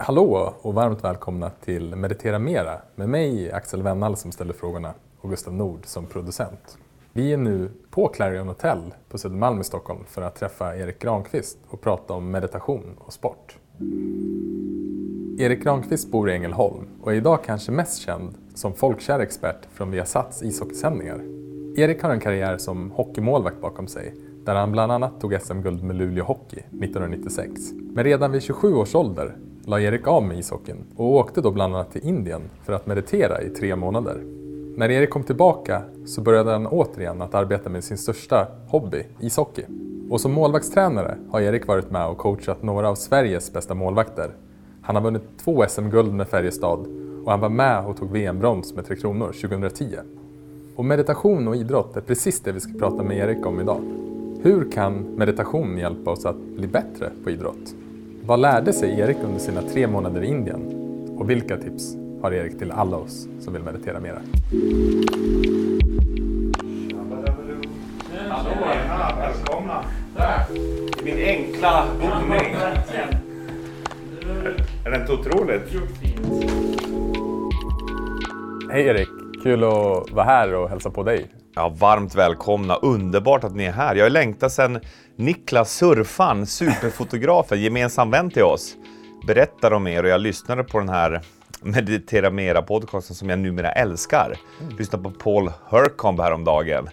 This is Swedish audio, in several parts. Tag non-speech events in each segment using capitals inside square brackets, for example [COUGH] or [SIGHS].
Hallå och varmt välkomna till Meditera Mera med mig Axel Wennall som ställer frågorna och Gustav Nord som producent. Vi är nu på Clarion Hotel på Södermalm i Stockholm för att träffa Erik Granqvist och prata om meditation och sport. Erik Granqvist bor i Ängelholm och är idag kanske mest känd som folkkär expert från Viasats ishockeysändningar. Erik har en karriär som hockeymålvakt bakom sig där han bland annat tog SM-guld med Luleå Hockey 1996. Men redan vid 27 års ålder la Erik av med ishockeyn och åkte då bland annat till Indien för att meditera i tre månader. När Erik kom tillbaka så började han återigen att arbeta med sin största hobby, ishockey. Och som målvaktstränare har Erik varit med och coachat några av Sveriges bästa målvakter. Han har vunnit två SM-guld med Färjestad och han var med och tog VM-brons med Tre Kronor 2010. Och meditation och idrott är precis det vi ska prata med Erik om idag. Hur kan meditation hjälpa oss att bli bättre på idrott? Vad lärde sig Erik under sina tre månader i Indien? Och vilka tips har Erik till alla oss som vill meditera mera? Hallå, välkomna. Till min enkla boning. Är det inte otroligt? Hej Erik! Kul att vara här och hälsa på dig. Ja, varmt välkomna. Underbart att ni är här. Jag har längtat sedan Niklas Surfan, superfotografen, gemensam vän till oss, berättade om er och jag lyssnade på den här Meditera Mera-podcasten som jag numera älskar. Lyssnade på Paul Hercomb häromdagen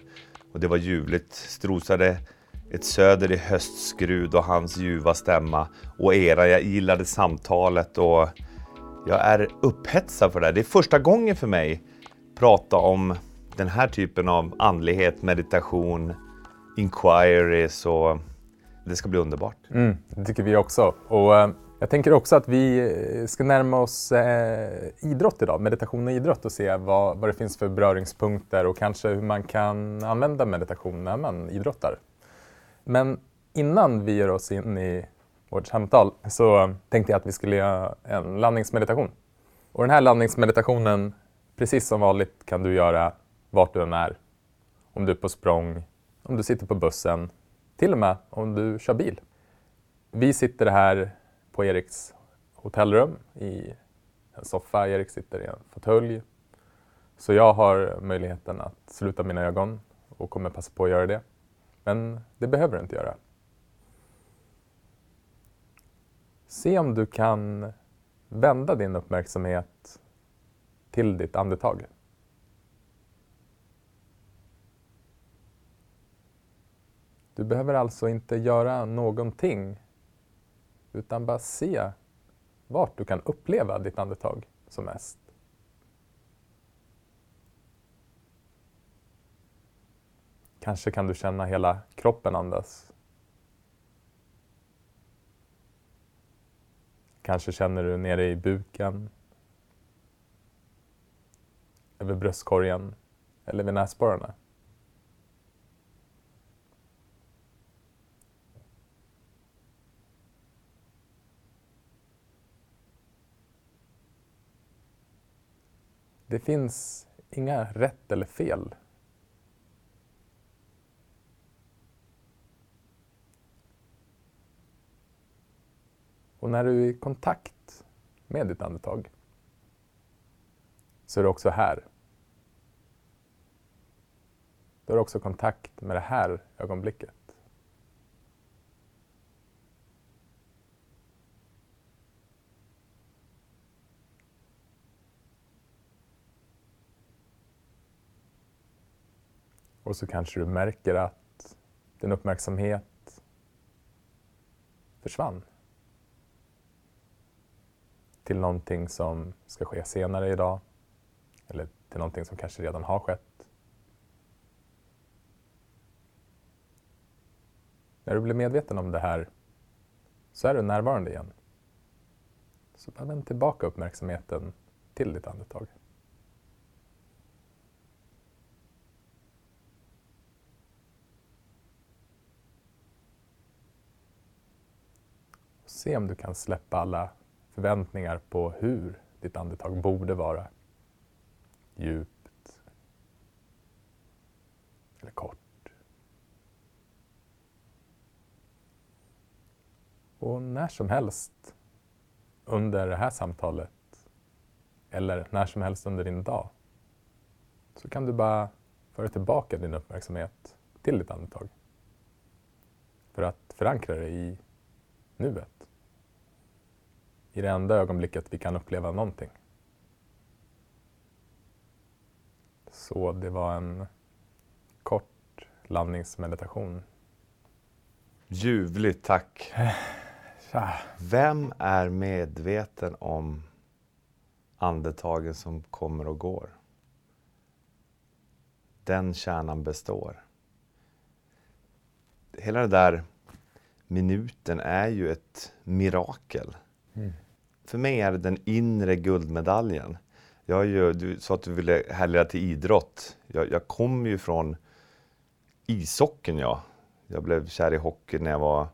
och det var ljuvligt. Strosade ett söder i höstskrud och hans ljuva stämma och era. Jag gillade samtalet och jag är upphetsad för det här. Det är första gången för mig prata om den här typen av andlighet, meditation, inquiries och det ska bli underbart. Mm, det tycker vi också. Och, eh, jag tänker också att vi eh, ska närma oss eh, idrott idag, meditation och idrott och se vad, vad det finns för beröringspunkter och kanske hur man kan använda meditation när man idrottar. Men innan vi ger oss in i vårt samtal så tänkte jag att vi skulle göra en landningsmeditation. Och den här landningsmeditationen, precis som vanligt, kan du göra vart du än är. Om du är på språng, om du sitter på bussen, till och med om du kör bil. Vi sitter här på Eriks hotellrum i en soffa. Erik sitter i en fåtölj. Så jag har möjligheten att sluta mina ögon och kommer passa på att göra det. Men det behöver du inte göra. Se om du kan vända din uppmärksamhet till ditt andetag. Du behöver alltså inte göra någonting utan bara se vart du kan uppleva ditt andetag som mest. Kanske kan du känna hela kroppen andas. Kanske känner du nere i buken, över bröstkorgen eller vid näsborrarna. Det finns inga rätt eller fel. Och när du är i kontakt med ditt andetag så är du också här. Du har också kontakt med det här ögonblicket. Och så kanske du märker att din uppmärksamhet försvann till någonting som ska ske senare idag eller till någonting som kanske redan har skett. När du blir medveten om det här så är du närvarande igen. Så bara vänd tillbaka uppmärksamheten till ditt andetag. Se om du kan släppa alla förväntningar på hur ditt andetag borde vara. Djupt. Eller kort. Och när som helst under det här samtalet eller när som helst under din dag så kan du bara föra tillbaka din uppmärksamhet till ditt andetag. För att förankra det i nuet. I det enda ögonblicket vi kan uppleva någonting. Så det var en kort landningsmeditation. Ljuvligt, tack. [SIGHS] Vem är medveten om andetagen som kommer och går? Den kärnan består. Hela den där minuten är ju ett mirakel. Mm. För mig är det den inre guldmedaljen. Jag är ju, du sa att du ville härleda till idrott. Jag, jag kommer ju från ishockeyn, ja. Jag blev kär i hockey när jag var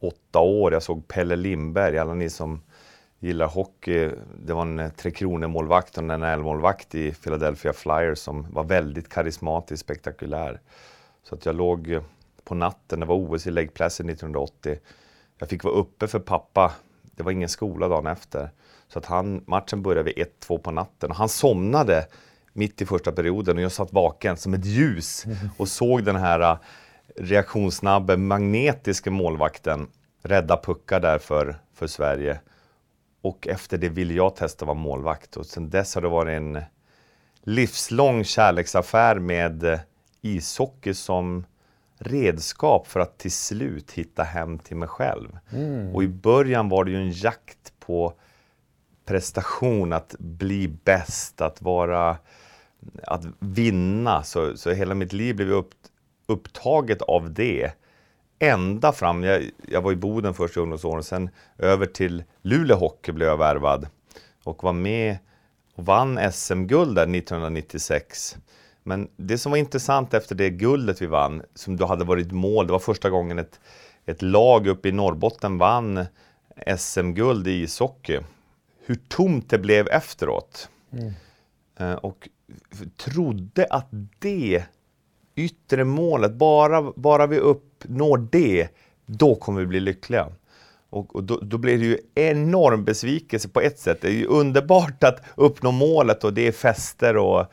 åtta år. Jag såg Pelle Lindberg, alla ni som gillar hockey. Det var en eh, Tre Kronor-målvakt och en NHL-målvakt i Philadelphia Flyers som var väldigt karismatisk, spektakulär. Så att jag låg eh, på natten, det var OS i Lake Placid 1980. Jag fick vara uppe för pappa. Det var ingen skola dagen efter. Så att han, matchen började vid 1-2 på natten och han somnade mitt i första perioden och jag satt vaken som ett ljus [LAUGHS] och såg den här äh, reaktionssnabbe, magnetiska målvakten rädda puckar där för, för Sverige. Och efter det ville jag testa att vara målvakt och sen dess har det varit en livslång kärleksaffär med äh, ishockey som redskap för att till slut hitta hem till mig själv. Och i början var det ju en jakt på prestation, att bli bäst, att vara att vinna. Så, så hela mitt liv blev upp, upptaget av det. Ända fram, jag, jag var i Boden först i ungdomsåren, sen över till Luleå Hockey blev jag värvad och var med och vann SM-guld där 1996. Men det som var intressant efter det guldet vi vann, som då hade varit mål, det var första gången ett, ett lag uppe i Norrbotten vann SM-guld i ishockey. Hur tomt det blev efteråt. Eh, och trodde att det yttre målet, bara, bara vi uppnår det, då kommer vi bli lyckliga. Och, och då, då blir det ju enorm besvikelse på ett sätt. Det är ju underbart att uppnå målet och det är fester och,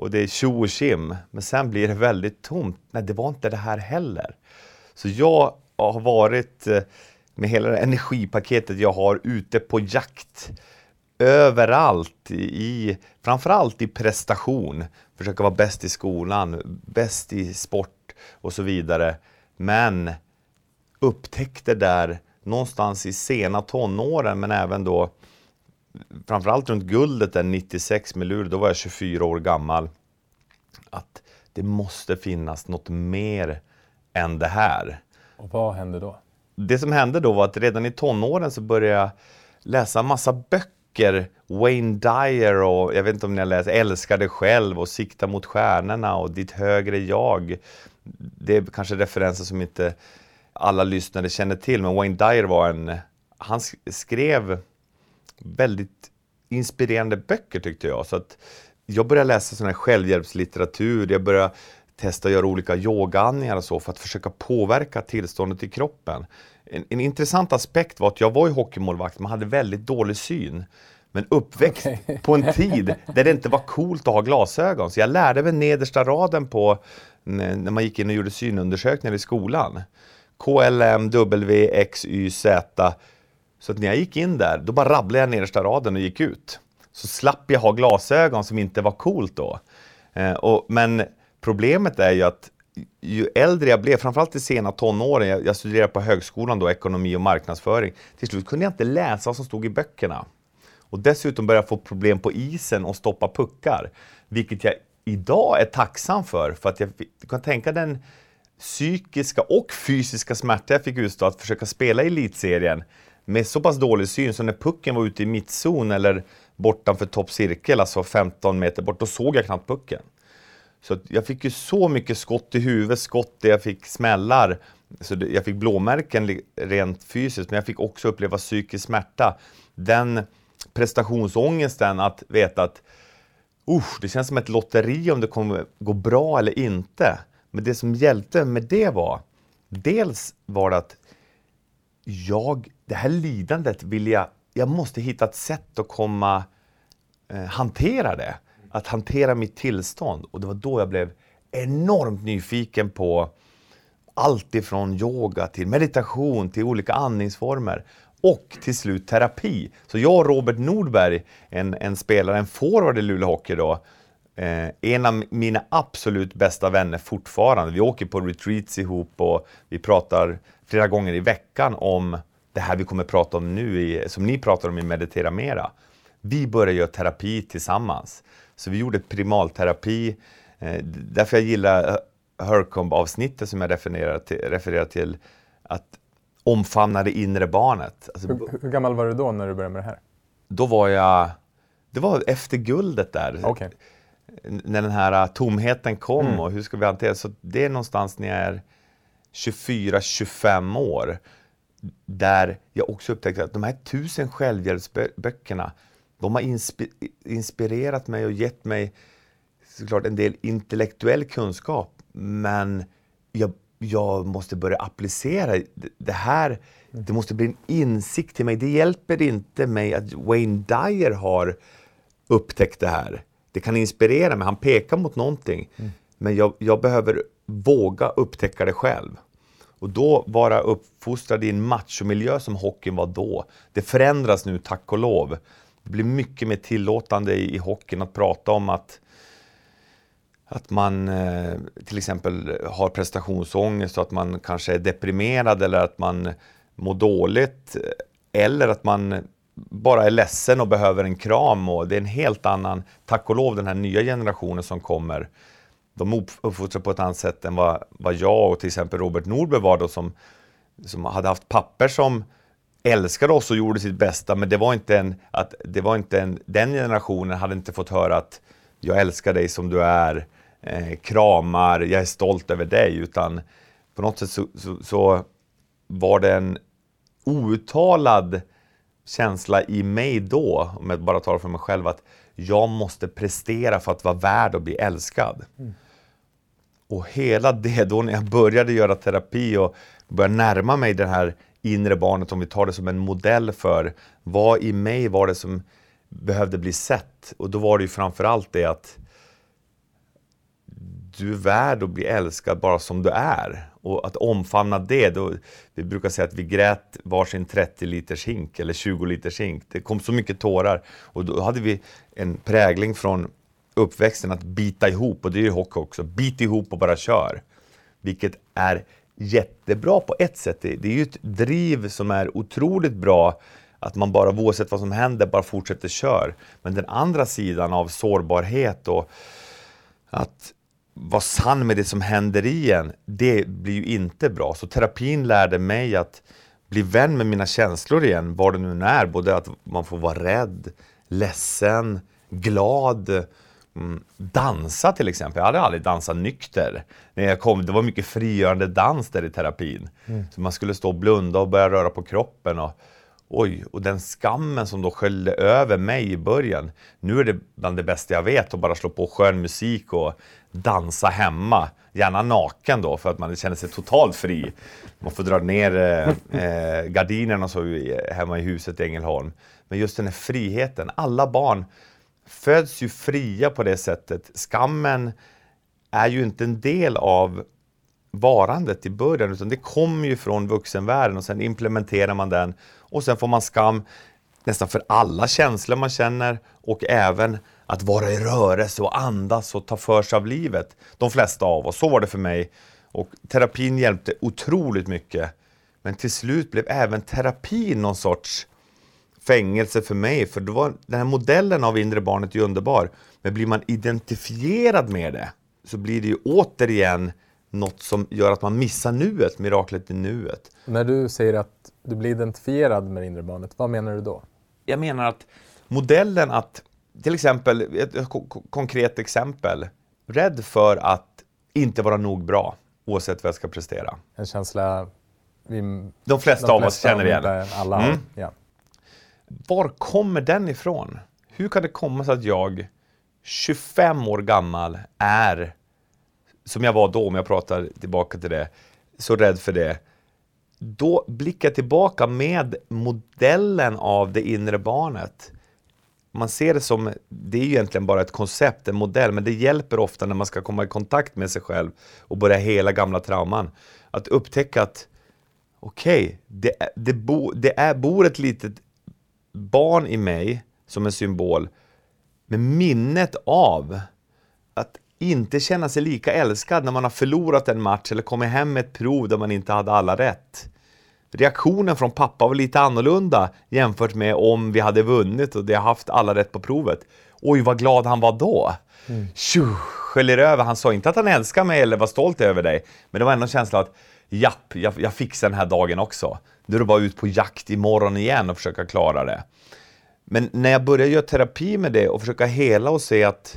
och det är tjo och tjim. Men sen blir det väldigt tomt. Nej, det var inte det här heller. Så jag har varit eh, med hela det energipaketet jag har ute på jakt överallt i, framförallt i prestation. Försöka vara bäst i skolan, bäst i sport och så vidare. Men upptäckte där någonstans i sena tonåren, men även då framförallt runt guldet där 96 med Luleå, då var jag 24 år gammal. Att det måste finnas något mer än det här Och vad hände då? det som hände då var att redan i tonåren så började jag läsa massa böcker. Wayne Dyer och jag vet inte om ni har läst Älska dig själv och Sikta mot stjärnorna och Ditt högre jag. Det är kanske referenser som inte alla lyssnare känner till, men Wayne Dyer var en... Han sk- skrev väldigt inspirerande böcker tyckte jag. Så att jag började läsa sån här självhjälpslitteratur, jag började testa att göra olika yogaandningar och så för att försöka påverka tillståndet i kroppen. En, en intressant aspekt var att jag var ju hockeymålvakt men hade väldigt dålig syn. Men uppväxt Okej. [LAUGHS] på en tid där det inte var coolt att ha glasögon. Så jag lärde mig nedersta raden på när man gick in och gjorde synundersökningar i skolan. KLM, W, X, Y, Z. Så att när jag gick in där, då bara rabblade jag nedersta raden och gick ut. Så slapp jag ha glasögon som inte var coolt då. Eh, och, men problemet är ju att ju äldre jag blev, framförallt i sena tonåren, jag, jag studerade på högskolan då, ekonomi och marknadsföring. Till slut kunde jag inte läsa vad som stod i böckerna. Och dessutom började jag få problem på isen och stoppa puckar. Vilket jag idag är tacksam för, för att jag kan tänka den psykiska och fysiska smärta jag fick utstå att försöka spela i elitserien med så pass dålig syn så när pucken var ute i mittzon eller bortanför toppcirkel, alltså 15 meter bort, då såg jag knappt pucken. Så jag fick ju så mycket skott i huvudet, skott där jag fick smällar. Så jag fick blåmärken rent fysiskt, men jag fick också uppleva psykisk smärta. Den prestationsångesten att veta att Usch, det känns som ett lotteri om det kommer gå bra eller inte. Men det som hjälpte med det var, dels var det att jag, det här lidandet vill jag jag måste hitta ett sätt att komma eh, hantera det. Att hantera mitt tillstånd. Och det var då jag blev enormt nyfiken på allt ifrån yoga till meditation till olika andningsformer och till slut terapi. Så jag och Robert Nordberg, en, en spelare, en forward i Luleå Hockey då, eh, en av mina absolut bästa vänner fortfarande. Vi åker på retreats ihop och vi pratar flera gånger i veckan om det här vi kommer prata om nu, i, som ni pratar om i Meditera Mera. Vi började göra terapi tillsammans. Så vi gjorde primalterapi. Eh, därför jag gillar Hercomb-avsnittet som jag refererar till, refererar till. Att omfamna det inre barnet. Alltså, hur, hur, gammal var du då när du började med det här? Då var jag, det var efter guldet där. Okay. När den här tomheten kom mm. och hur ska vi hantera Så det är någonstans när jag är 24-25 år. Där jag också upptäckte att de här tusen självhjälpsböckerna, de har insp inspirerat mig och gett mig såklart en del intellektuell kunskap. Men jag, jag måste börja applicera det här. Det måste bli en insikt till mig. Det hjälper inte mig att Wayne Dyer har upptäckt det här. Det kan inspirera mig, han pekar mot någonting. Mm. Men jag, jag behöver våga upptäcka det själv. Och då vara uppfostrad i en machomiljö som hockeyn var då. Det förändras nu, tack och lov. Det blir mycket mer tillåtande i, i hockeyn att prata om att att man eh, till exempel har prestationsångest och att man kanske är deprimerad eller att man mår dåligt. Eh, eller att man bara är ledsen och behöver en kram. Och det är en helt annan, tack och lov, den här nya generationen som kommer. De uppfostrar på ett annat sätt än vad, vad jag och till exempel Robert Norberg var då som, som hade haft papper som älskade oss och gjorde sitt bästa men det var inte en, att, det var inte en, den generationen hade inte fått höra att jag älskar dig som du är eh, kramar, jag är stolt över dig, utan på något sätt så, så, så var det en outtalad känsla i mig då, om jag bara talar för mig själv, att jag måste prestera för att vara värd att bli älskad. Mm. Och hela det, då när jag började göra terapi och började närma mig det här inre barnet, om vi tar det som en modell för vad i mig var det som behövde bli sett. Och då var det ju framförallt det att du är värd att bli älskad bara som du är. Och att omfamna det, då, vi brukar säga att vi grät varsin 30 liters hink eller 20 liters hink. Det kom så mycket tårar och då hade vi en prägling från uppväxten att bita ihop och det är ju hockey också. Bit ihop och bara kör. Vilket är jättebra på ett sätt. Det, är ju ett driv som är otroligt bra att man bara oavsett vad som händer bara fortsätter kör. Men den andra sidan av sårbarhet och att vara sann med det som händer i en, det blir ju inte bra. Så terapin lärde mig att bli vän med mina känslor igen, vad det nu är. Både att man får vara rädd, ledsen, glad, mm, dansa till exempel. Jag hade aldrig dansat nykter. När jag kom, det var mycket frigörande dans där i terapin. Mm. Så man skulle stå och blunda och börja röra på kroppen. Och, oj, och den skammen som då sköljde över mig i början. Nu är det bland det bästa jag vet att bara slå på skön musik och dansa hemma. Gärna naken då för att man känner sig totalt fri. Man får dra ner eh, eh gardinerna så hemma i huset i Ängelholm. Men just den här friheten. Alla barn föds ju fria på det sättet. Skammen är ju inte en del av varandet i början utan det kommer ju från vuxenvärlden och sen implementerar man den och sen får man skam nästan för alla känslor man känner och även att vara i rörelse och andas och ta för sig av livet. De flesta av oss, så var det för mig. Och terapin hjälpte otroligt mycket. Men till slut blev även terapin någon sorts fängelse för mig, för då var den här modellen av inre barnet är underbar. Men blir man identifierad med det så blir det ju återigen något som gör att man missar nuet, miraklet i nuet. När du säger att du blir identifierad med det inre barnet, vad menar du då? Jag menar att modellen att till exempel, ett konkret exempel. Rädd för att inte vara nog bra oavsett vad jag ska prestera. En känsla vi, de flesta de av oss känner igen. Alla mm. ja. Var kommer den ifrån? Hur kan det komma sig att jag 25 år gammal är, som jag var då om jag pratar tillbaka till det, så rädd för det. då blickar jag tillbaka med modellen av det inre barnet. Man ser det som, det är ju egentligen bara ett koncept, en modell, men det hjälper ofta när man ska komma i kontakt med sig själv och börja hela gamla trauman. Att upptäcka att okej, okay, det, det, bo, det är, bor ett litet barn i mig som en symbol med minnet av att inte känna sig lika älskad när man har förlorat en match eller kommit hem med ett prov där man inte hade alla rätt. Reaktionen från pappa var lite annorlunda jämfört med om vi hade vunnit och det haft alla rätt på provet. Oj, vad glad han var då! Mm. Tjuh, sköljer över. Han sa inte att han älskar mig eller var stolt över dig, men det var ändå en känsla att japp, jag, jag fixar den här dagen också. Nu är det bara ut på jakt imorgon igen och försöka klara det. Men när jag började göra terapi med det och försöka hela och se att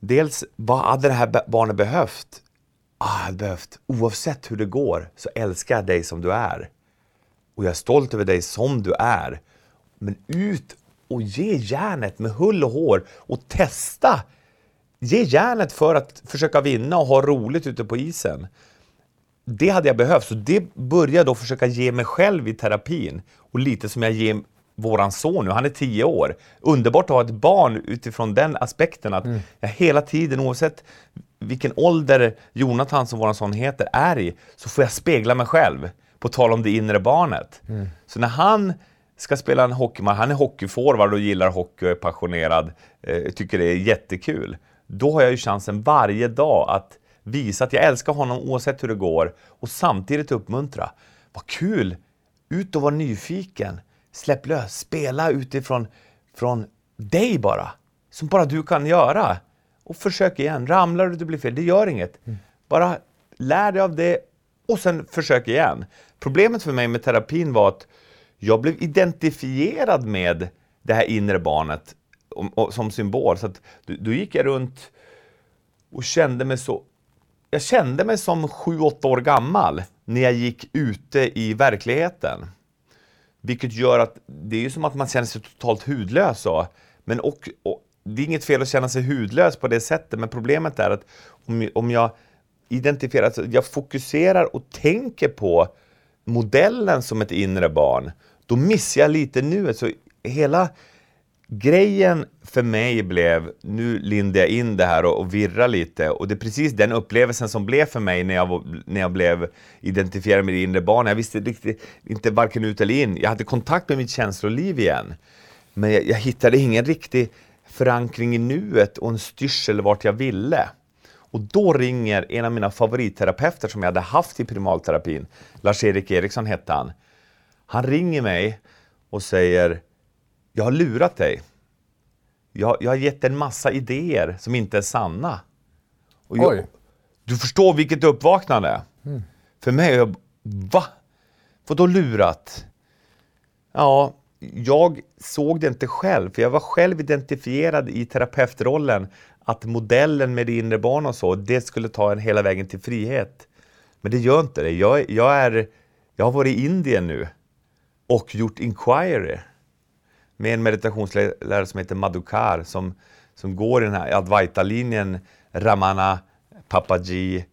dels vad hade det här barnet behövt? Ah, jag behövt, oavsett hur det går så älskar jag dig som du är. Och jag är stolt över dig som du är. Men ut och ge järnet med hull och hår och testa. Ge järnet för att försöka vinna och ha roligt ute på isen. Det hade jag behövt, så det började jag då försöka ge mig själv i terapin. Och lite som jag ger våran son nu, han är tio år. Underbart att ha ett barn utifrån den aspekten att mm. jag hela tiden, oavsett vilken ålder Jonathan, som våran son heter, är i, så får jag spegla mig själv. På tal om det inre barnet. Mm. Så när han ska spela en hockeymatch, han är hockeyforward och gillar hockey och är passionerad, eh, tycker det är jättekul. Då har jag ju chansen varje dag att visa att jag älskar honom oavsett hur det går och samtidigt uppmuntra. Vad kul! Ut och var nyfiken släpp lös, spela utifrån från dig bara. Som bara du kan göra. Och försök igen. Ramlar du och det blir fel, det gör inget. Mm. Bara lär dig av det och sen försök igen. Problemet för mig med terapin var att jag blev identifierad med det här inre barnet som symbol. Så att då gick jag runt och kände mig så... Jag kände mig som 7-8 år gammal när jag gick ute i verkligheten. Vilket gör att det är ju som att man känner sig totalt hudlös. Så. Men och, och, det är inget fel att känna sig hudlös på det sättet, men problemet är att om, om jag identifierar, alltså jag fokuserar och tänker på modellen som ett inre barn, då missar jag lite nuet. Så hela grejen för mig blev, nu lindar jag in det här och, och virrar lite, och det är precis den upplevelsen som blev för mig när jag, när jag blev identifierad med det inre barnet. Jag visste riktigt inte varken ut eller in. Jag hade kontakt med mitt känsloliv igen, men jag, jag hittade ingen riktig förankring i nuet och en styrsel vart jag ville. Och då ringer en av mina favoritterapeuter som jag hade haft i primalterapin, Lars-Erik Eriksson hette han. Han ringer mig och säger jag har lurat dig. Jag, jag har gett en massa idéer som inte är sanna. Och jag, du förstår vilket uppvaknande? Mm. För mig, jag, va? Vadå lurat? Ja, jag såg det inte själv, för jag var själv identifierad i terapeutrollen att modellen med det inre barn och så, det skulle ta en hela vägen till frihet. Men det gör inte det. Jag, jag, är, jag har varit i Indien nu och gjort inquiry med en meditationslärare som heter Madhukar som, som går i den här Advaita-linjen, Ramana, Papaji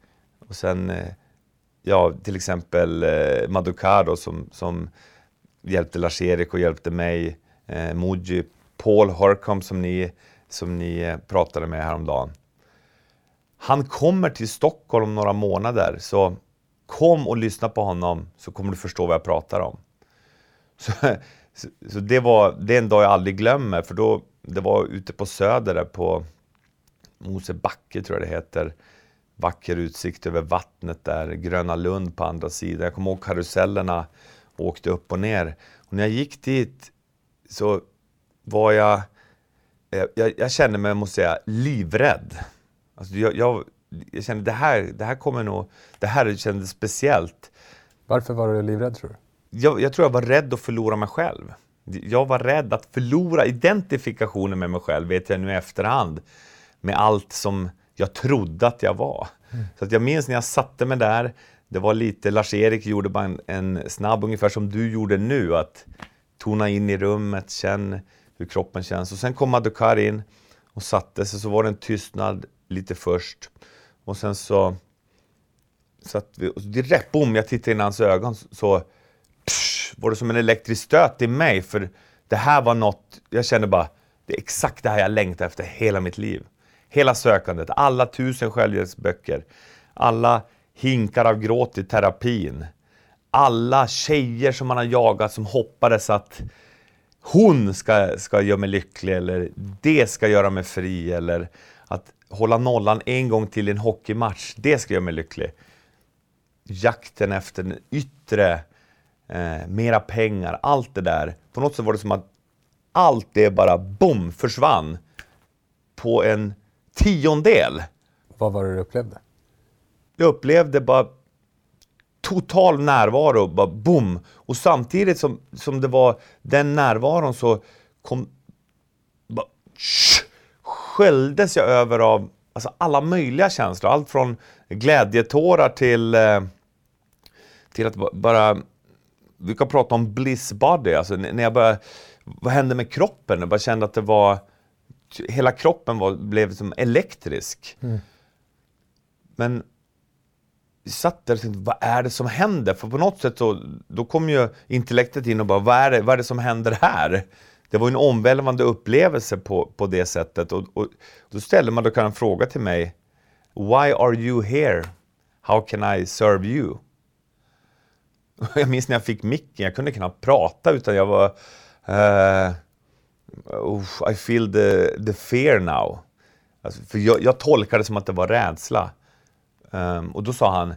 och sen eh, ja, till exempel eh, Madhukar då, som, som hjälpte Lars-Erik och hjälpte mig, eh, Muji, Paul Horcombe som ni, som ni eh, pratade med häromdagen. Han kommer till Stockholm om några månader, så kom och lyssna på honom så kommer du förstå vad jag pratar om. Så, så, så, det, var, det är en dag jag aldrig glömmer, för då, det var ute på Söder där på Mosebacke tror jag det heter. Vacker utsikt över vattnet där, Gröna Lund på andra sidan. Jag kommer ihåg karusellerna åkte upp och ner. Och när jag gick dit så var jag, eh, jag, jag kände mig, måste säga, livrädd. Alltså jag, jag, jag kände det här, det här kommer nog, det här kändes speciellt. Varför var du livrädd tror du? Jag, jag, tror jag var rädd att förlora mig själv. Jag var rädd att förlora identifikationen med mig själv, vet jag nu i efterhand, med allt som jag trodde att jag var. Mm. Så att jag minns när jag satte mig där, det var lite, Lars-Erik gjorde bara en, en, snabb, ungefär som du gjorde nu, att tona in i rummet, känn hur kroppen känns. Och sen kom Madukar in och satte sig, så var det en tystnad lite först. Och sen så så att vi, och direkt, boom, jag tittade in i hans ögon så var det som en elektrisk stöt i mig. För det här var något, jag kände bara, det är exakt det här jag längtat efter hela mitt liv. Hela sökandet, alla tusen självhjälpsböcker, alla hinkar av gråt i terapin, alla tjejer som man har jagat som hoppades att hon ska, ska göra mig lycklig eller det ska göra mig fri eller att hålla nollan en gång till i en hockeymatch, det ska göra mig lycklig. Jakten efter den yttre, eh, mera pengar, allt det där. På något sätt var det som att allt det bara boom försvann på en tiondel. Vad var det du upplevde? Jag upplevde bara total närvaro, bara boom. Och samtidigt som, som det var den närvaron så kom... Bara, sköljdes jag över av alltså, alla möjliga känslor. Allt från glädjetårar till, eh, till att bara... Vi kan prata om bliss body, alltså när jag började... Vad hände med kroppen? Jag bara kände att det var... Hela kroppen var, blev som elektrisk. Mm. Men satt där och tänkte, vad är det som händer? För på något sätt så, då kom ju intellektet in och bara, vad är det, vad är det som händer här? Det var en omvälvande upplevelse på, på det sättet. Och, och då ställde man då en fråga till mig, Why are you here? How can I serve you? [LAUGHS] Jag minns när jag fick micken, jag kunde knappt prata utan jag var uh, I feel the, the fear now. Alltså, för jag, jag tolkade det som att det var rädsla. Um, och då sa han,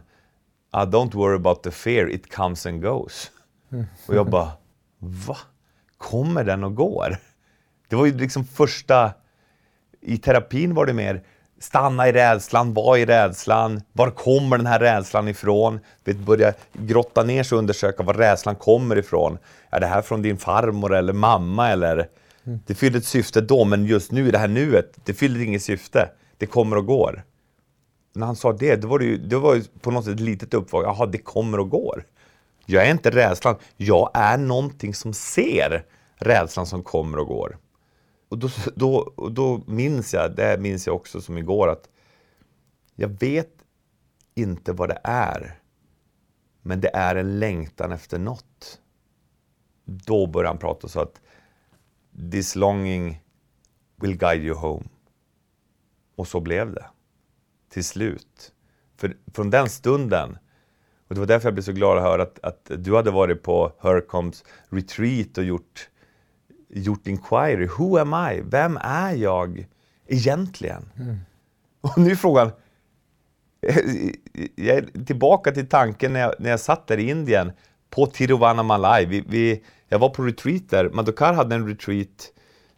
ah, don't worry about the fear, it comes and goes. Mm. [LAUGHS] Och jag bara, va? Kommer den och går? Det var ju liksom första... I terapin var det mer, stanna i rädslan, var i rädslan, var kommer den här rädslan ifrån? Vet, börja grotta ner sig och undersöka var rädslan kommer ifrån. Är det här från din farmor eller mamma eller? Mm. Det fyllde ett syfte då, men just nu i det här nuet, det fyllde inget syfte. Det kommer och går när han sa det, då var det, ju, det var ju på något sätt ett litet uppvaknande. Jaha, det kommer och går. Jag är inte rädslan, jag är någonting som ser rädslan som kommer och går. Och då, då, då minns jag, det minns jag också som igår, att jag vet inte vad det är, men det är en längtan efter något. Då började han prata så att this longing will guide you home. Och så blev det till slut. För från den stunden, och det var därför jag blev så glad att höra att, att du hade varit på Hercoms retreat och gjort, gjort inquiry. Who am I? Vem är jag egentligen? Mm. Och nu är frågan, jag är tillbaka till tanken när jag, när jag satt där i Indien på Tiruvannamalai. Vi, vi, jag var på retreat där. Madhukar hade en retreat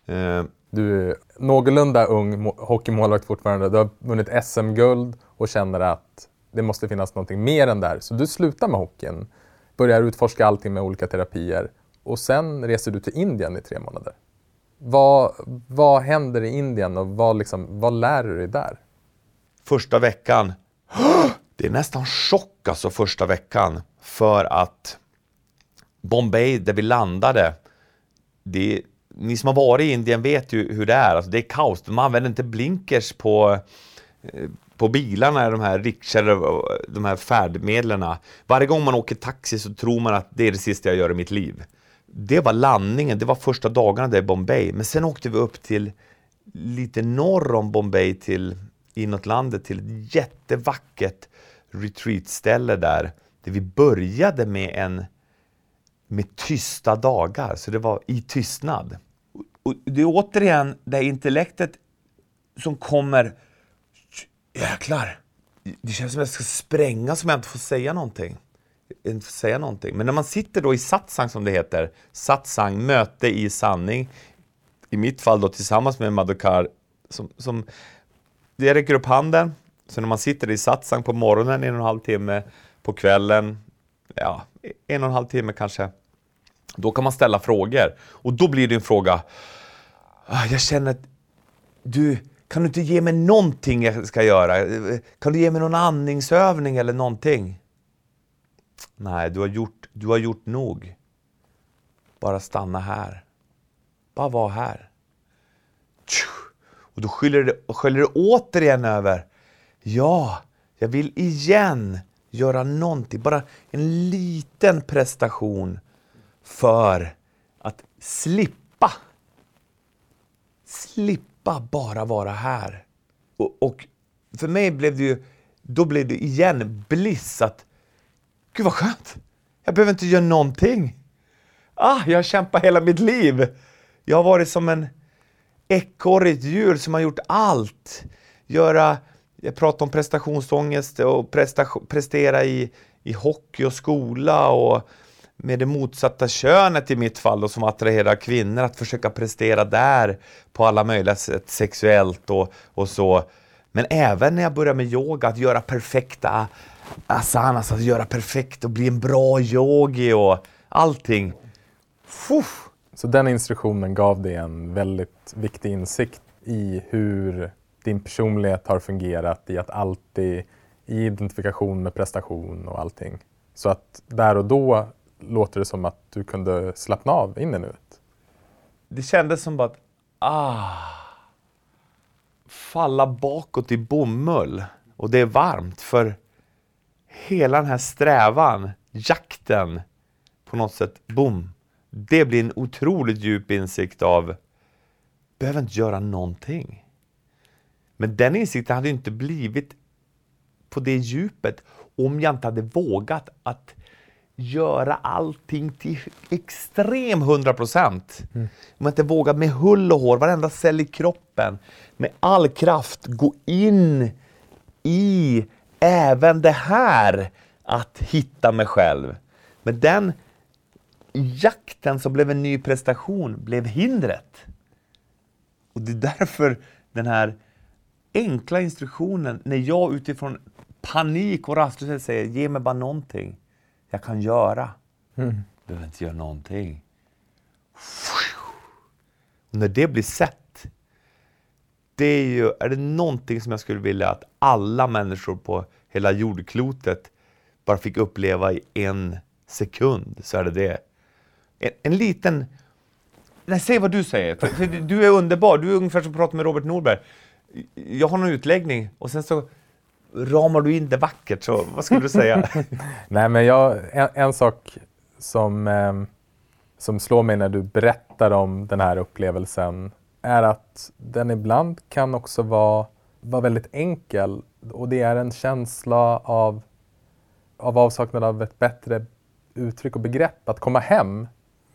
eh, du är någorlunda ung hockeymålvakt fortfarande. Du har vunnit SM-guld och känner att det måste finnas någonting mer än där. Så du slutar med hockeyn, börjar utforska allting med olika terapier och sen reser du till Indien i tre månader. Vad, vad händer i Indien och vad, liksom, vad lär du dig där? Första veckan, [GASPS] det är nästan chock alltså första veckan för att Bombay där vi landade, det, ni som har varit i Indien vet ju hur det är. Alltså det är kaos. De använder inte blinkers på, eh, på bilarna, de här riksor, de här färdmedlen. Varje gång man åker taxi så tror man att det är det sista jag gör i mitt liv. Det var landningen, det var första dagarna där i Bombay. Men sen åkte vi upp till lite norr om Bombay till inåt landet till ett jättevackert retreatställe där. Där vi började med en med tysta dagar, så det var i tystnad. Och det är återigen det här intellektet som kommer... Jäklar! Det känns som att jag ska spränga som jag inte får säga någonting. Inte säga någonting. Men när man sitter då i satsang som det heter, satsang, möte i sanning, i mitt fall då tillsammans med Madhukar, som, som jag räcker upp handen, så när man sitter i satsang på morgonen en och en halv timme, på kvällen, ja, en och en halv timme kanske, då kan man ställa frågor. Och då blir det en fråga, ah, jag känner att du, kan du inte ge mig någonting jag ska göra? Eh, kan du ge mig någon andningsövning eller någonting? Nej, du har gjort, du har gjort nog. Bara stanna här. Bara vara här. Och då sköljer det, sköljer det återigen över. Ja, jag vill igen göra någonting, bara en liten prestation för att slippa. Slippa bara vara här. Och, och för mig blev det ju, då blev det igen bliss att, gud vad skönt, jag behöver inte göra någonting. Ah, jag har kämpat hela mitt liv. Jag har varit som en ekorrigt djur som har gjort allt. Göra, jag pratar om prestationsångest och prestation, prestera i, i hockey och skola och med det motsatta könet i mitt fall då, som attraherar kvinnor, att försöka prestera där på alla möjliga sätt, sexuellt och, och så. Men även när jag började med yoga, att göra perfekta asanas, att göra perfekt och bli en bra yogi och allting. Fuff. Så den instruktionen gav dig en väldigt viktig insikt i hur din personlighet har fungerat i att alltid i identifikation med prestation och allting. Så att där och då låter det som att du kunde slappna av in i nuet. Det kändes som att, ah, falla bakåt i bomull. Och det är varmt för hela den här strävan, jakten, på något sätt, boom. Det blir en otroligt djup insikt av, behöver inte göra någonting. Men den insikten hade inte blivit på det djupet om jag inte hade vågat att göra allting till extrem 100 procent. Mm. Om jag inte vågat med hull och hår, varenda cell i kroppen, med all kraft gå in i även det här att hitta mig själv. Men den jakten som blev en ny prestation blev hindret. Och det är därför den här enkla instruktionen, när jag utifrån panik och rastlöshet säger ge mig bara någonting jag kan göra. Mm. Behöver inte göra någonting. Och när det blir sett, det är ju, är det någonting som jag skulle vilja att alla människor på hela jordklotet bara fick uppleva i en sekund, så är det det. En, en liten... Nej, säg vad du säger. För, för du är underbar. Du är ungefär som att prata med Robert Norberg. Jag har någon utläggning och sen så ramar du in det vackert, så vad skulle du säga? [LAUGHS] Nej, men jag, en, en sak som, eh, som slår mig när du berättar om den här upplevelsen är att den ibland kan också vara, vara väldigt enkel och det är en känsla av, av avsaknad av ett bättre uttryck och begrepp, att komma hem.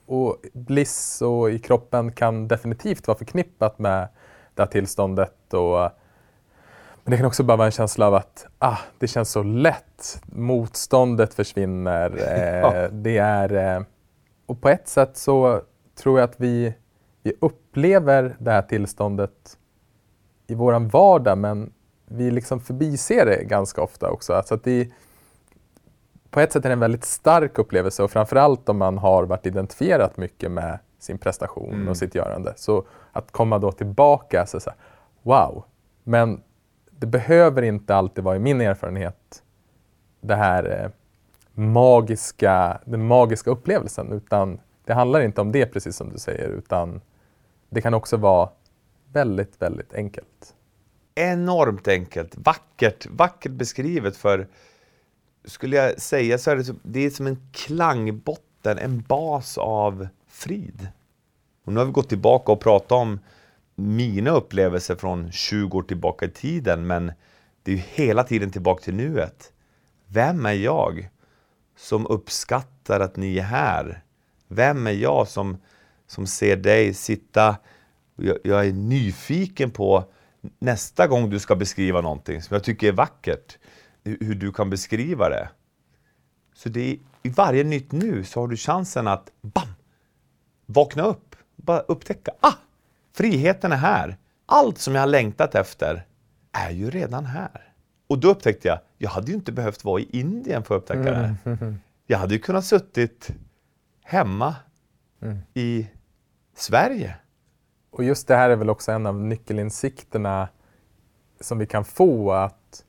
Och bliss och i kroppen kan definitivt vara förknippat med det här tillståndet och men det kan också bara vara en känsla av att ah, det känns så lätt. Motståndet försvinner. [LAUGHS] Eh, det är, eh, och på ett sätt så tror jag att vi, vi upplever det här tillståndet i våran vardag men vi liksom förbiser det ganska ofta också. Alltså att det, på ett sätt är det en väldigt stark upplevelse och framförallt om man har varit identifierat mycket med sin prestation mm. och sitt görande. Så att komma då tillbaka, så, så här, wow. Men det behöver inte alltid vara, i min erfarenhet, det här eh, magiska, den magiska upplevelsen. Utan det handlar inte om det, precis som du säger, utan det kan också vara väldigt, väldigt enkelt. Enormt enkelt, vackert, vackert beskrivet för, skulle jag säga så är det, som, det är som en klangbotten, en bas av frid. Och nu har vi gått tillbaka och pratat om mina upplevelser från 20 år tillbaka i tiden, men det är ju hela tiden tillbaka till nuet. Vem är jag som uppskattar att ni är här? Vem är jag som, som ser dig sitta jag, jag är nyfiken på nästa gång du ska beskriva någonting som jag tycker är vackert, hur du kan beskriva det. Så det är, i varje nytt nu så har du chansen att bam, vakna upp, bara upptäcka, ah, Friheten är här. Allt som jag har längtat efter är ju redan här. Och då upptäckte jag, jag hade ju inte behövt vara i Indien för att upptäcka det här. Mm. [LAUGHS] Jag hade ju kunnat suttit hemma mm. i Sverige. Och just det här är väl också en av nyckelinsikterna som vi kan få att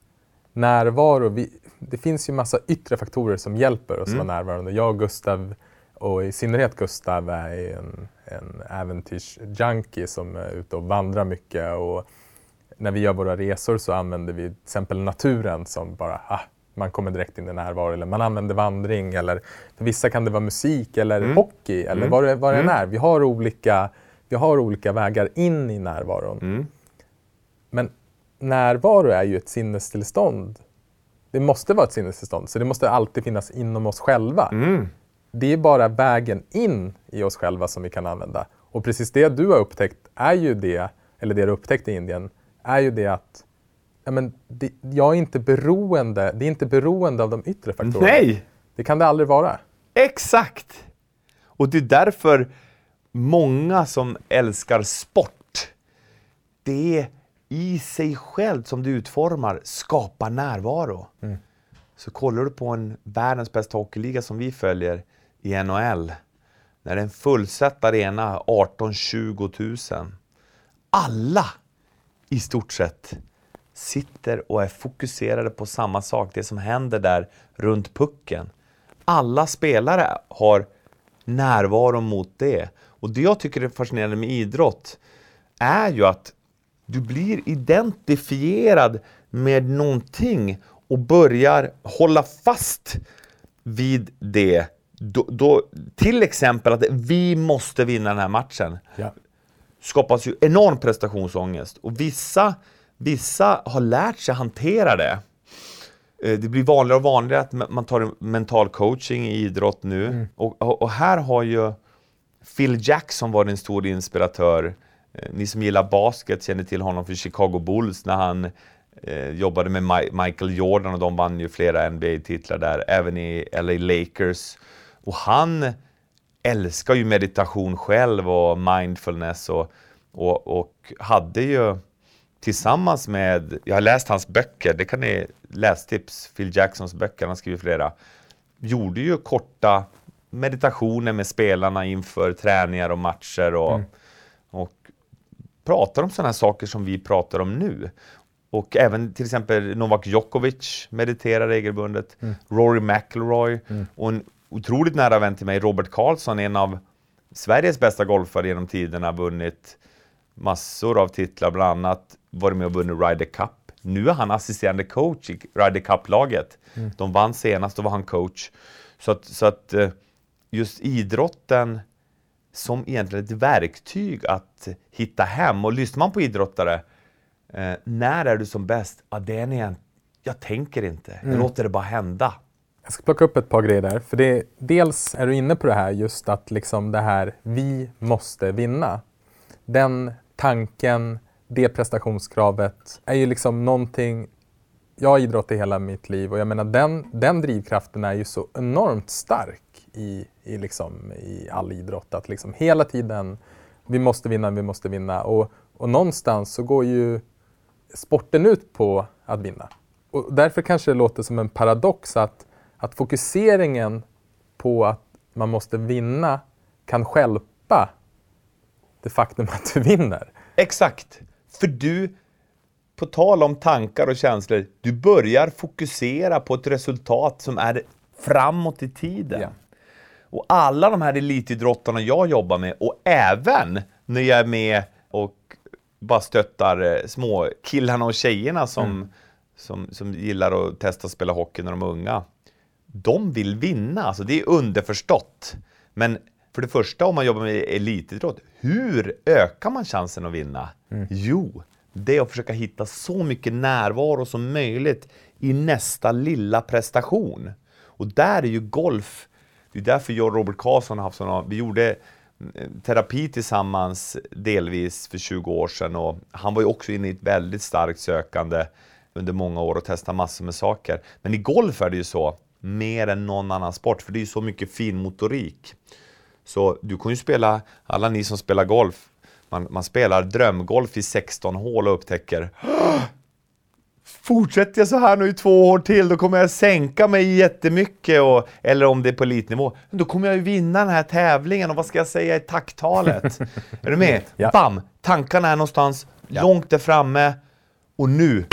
närvaro, vi, det finns ju massa yttre faktorer som hjälper oss mm. att vara närvarande. Jag och Gustav och i synnerhet Gustav är en, en äventyrsjunkie som är ute och vandrar mycket. Och när vi gör våra resor så använder vi till exempel naturen som bara, ah, man kommer direkt in i närvaro eller man använder vandring eller för vissa kan det vara musik eller hockey eller Mm. vad det, vad det än är. Vi har, olika, vi har olika vägar in i närvaron. Mm. Men närvaro är ju ett sinnestillstånd. Det måste vara ett sinnestillstånd, så det måste alltid finnas inom oss själva. Mm. Det är bara vägen in i oss själva som vi kan använda. Och precis det du har upptäckt är ju det, eller det du upptäckte i Indien, är ju det att ja, men det, jag är inte beroende, det är inte beroende av de yttre faktorerna. Nej! Det kan det aldrig vara. Exakt! Och det är därför många som älskar sport, det är i sig själv som du utformar skapar närvaro. Så kollar du på en världens bästa hockeyliga som vi följer i NHL, när det är en fullsatt arena, 18-20 000. Alla i stort sett sitter och är fokuserade på samma sak, det som händer där runt pucken. Alla spelare har närvaro mot det. Och det jag tycker är fascinerande med idrott är ju att du blir identifierad med någonting och börjar hålla fast vid det. Då, då, till exempel att vi måste vinna den här matchen Ja. skapas ju enorm prestationsångest och vissa, vissa har lärt sig hantera det. Eh, Det blir vanligare och vanligare att ma- man tar en mental coaching i idrott nu och, och, och här har ju Phil Jackson varit en stor inspiratör. Eh, Ni som gillar basket känner till honom för Chicago Bulls när han eh, jobbade med Mi- Michael Jordan och de vann ju flera NBA-titlar där, även i LA Lakers. Och han älskar ju meditation själv och mindfulness och, och, och hade ju tillsammans med, jag har läst hans böcker, det kan ni, lästips, Phil Jacksons böcker, han har skrivit flera, gjorde ju korta meditationer med spelarna inför träningar och matcher och, och pratar om sådana här saker som vi pratar om nu. Och även till exempel Novak Djokovic mediterar regelbundet, Rory McIlroy och en otroligt nära vän till mig, Robert Karlsson, en av Sveriges bästa golfare genom tiderna, vunnit massor av titlar, bland annat varit med och vunnit Ryder Cup. Nu är han assisterande coach i Ryder Cup-laget. De vann senast, då var han coach. Så att, så att eh, just idrotten som egentligen ett verktyg att hitta hem. Och lyssnar man på idrottare, eh, när är du som bäst? Ja, det är när jag, jag tänker inte. Jag låter det bara hända. Jag ska plocka upp ett par grejer där. För det, dels är du inne på det här just att liksom det här vi måste vinna. Den tanken, det prestationskravet är ju liksom någonting jag har idrottat i hela mitt liv och jag menar den, den drivkraften är ju så enormt stark i, i, liksom, i all idrott. Att liksom hela tiden, vi måste vinna, vi måste vinna. Och, och någonstans så går ju sporten ut på att vinna. Och därför kanske det låter som en paradox att, att fokuseringen på att man måste vinna kan stjälpa det faktum att du vinner. Exakt. För du, på tal om tankar och känslor, du börjar fokusera på ett resultat som är framåt i tiden. Ja. Och alla de här elitidrottarna jag jobbar med och även när jag är med och bara stöttar eh, små killarna och tjejerna som, som, som gillar att testa att spela hockey när de är unga. De vill vinna, alltså det är underförstått. Men för det första om man jobbar med elitidrott, hur ökar man chansen att vinna? Jo, det är att försöka hitta så mycket närvaro som möjligt i nästa lilla prestation. Och där är ju golf, det är därför jag och Robert Karlsson har haft sådana, vi gjorde eh, terapi tillsammans delvis för 20 år sedan och han var ju också inne i ett väldigt starkt sökande under många år och testade massor med saker. Men i golf är det ju så, mer än någon annan sport, för det är ju så mycket fin motorik. Så du kan ju spela, alla ni som spelar golf, man, man spelar drömgolf i 16 hål och upptäcker Fortsätter jag så här nu i två år till, då kommer jag sänka mig jättemycket. Och, eller om det är på elitnivå, då kommer jag ju vinna den här tävlingen och vad ska jag säga i tacktalet? [LAUGHS] är du med? Ja. Bam! Tankarna är någonstans långt där framme och nu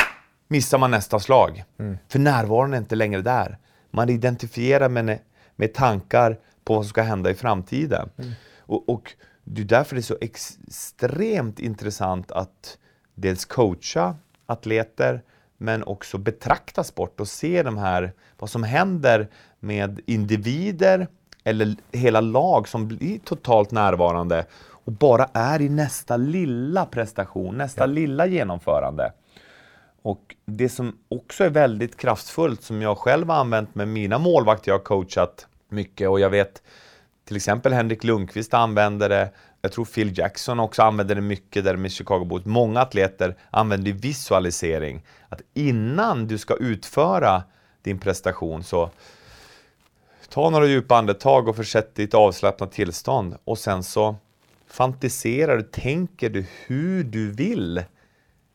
missar man nästa slag. För närvaron är inte längre där. Man identifierar med, med tankar på vad som ska hända i framtiden. Och, och det är därför det är så extremt intressant att dels coacha atleter men också betrakta sport och se de här, vad som händer med individer eller hela lag som blir totalt närvarande och bara är i nästa lilla prestation, nästa ja. lilla genomförande. Och det som också är väldigt kraftfullt, som jag själv har använt med mina målvakter jag har coachat mycket och jag vet till exempel Henrik Lundqvist använder det. Jag tror Phil Jackson också använder det mycket där med Chicago Bulls. Många atleter använder visualisering. Att innan du ska utföra din prestation så ta några djupa andetag och försätt ditt avslappnat tillstånd och sen så fantiserar du, tänker du hur du vill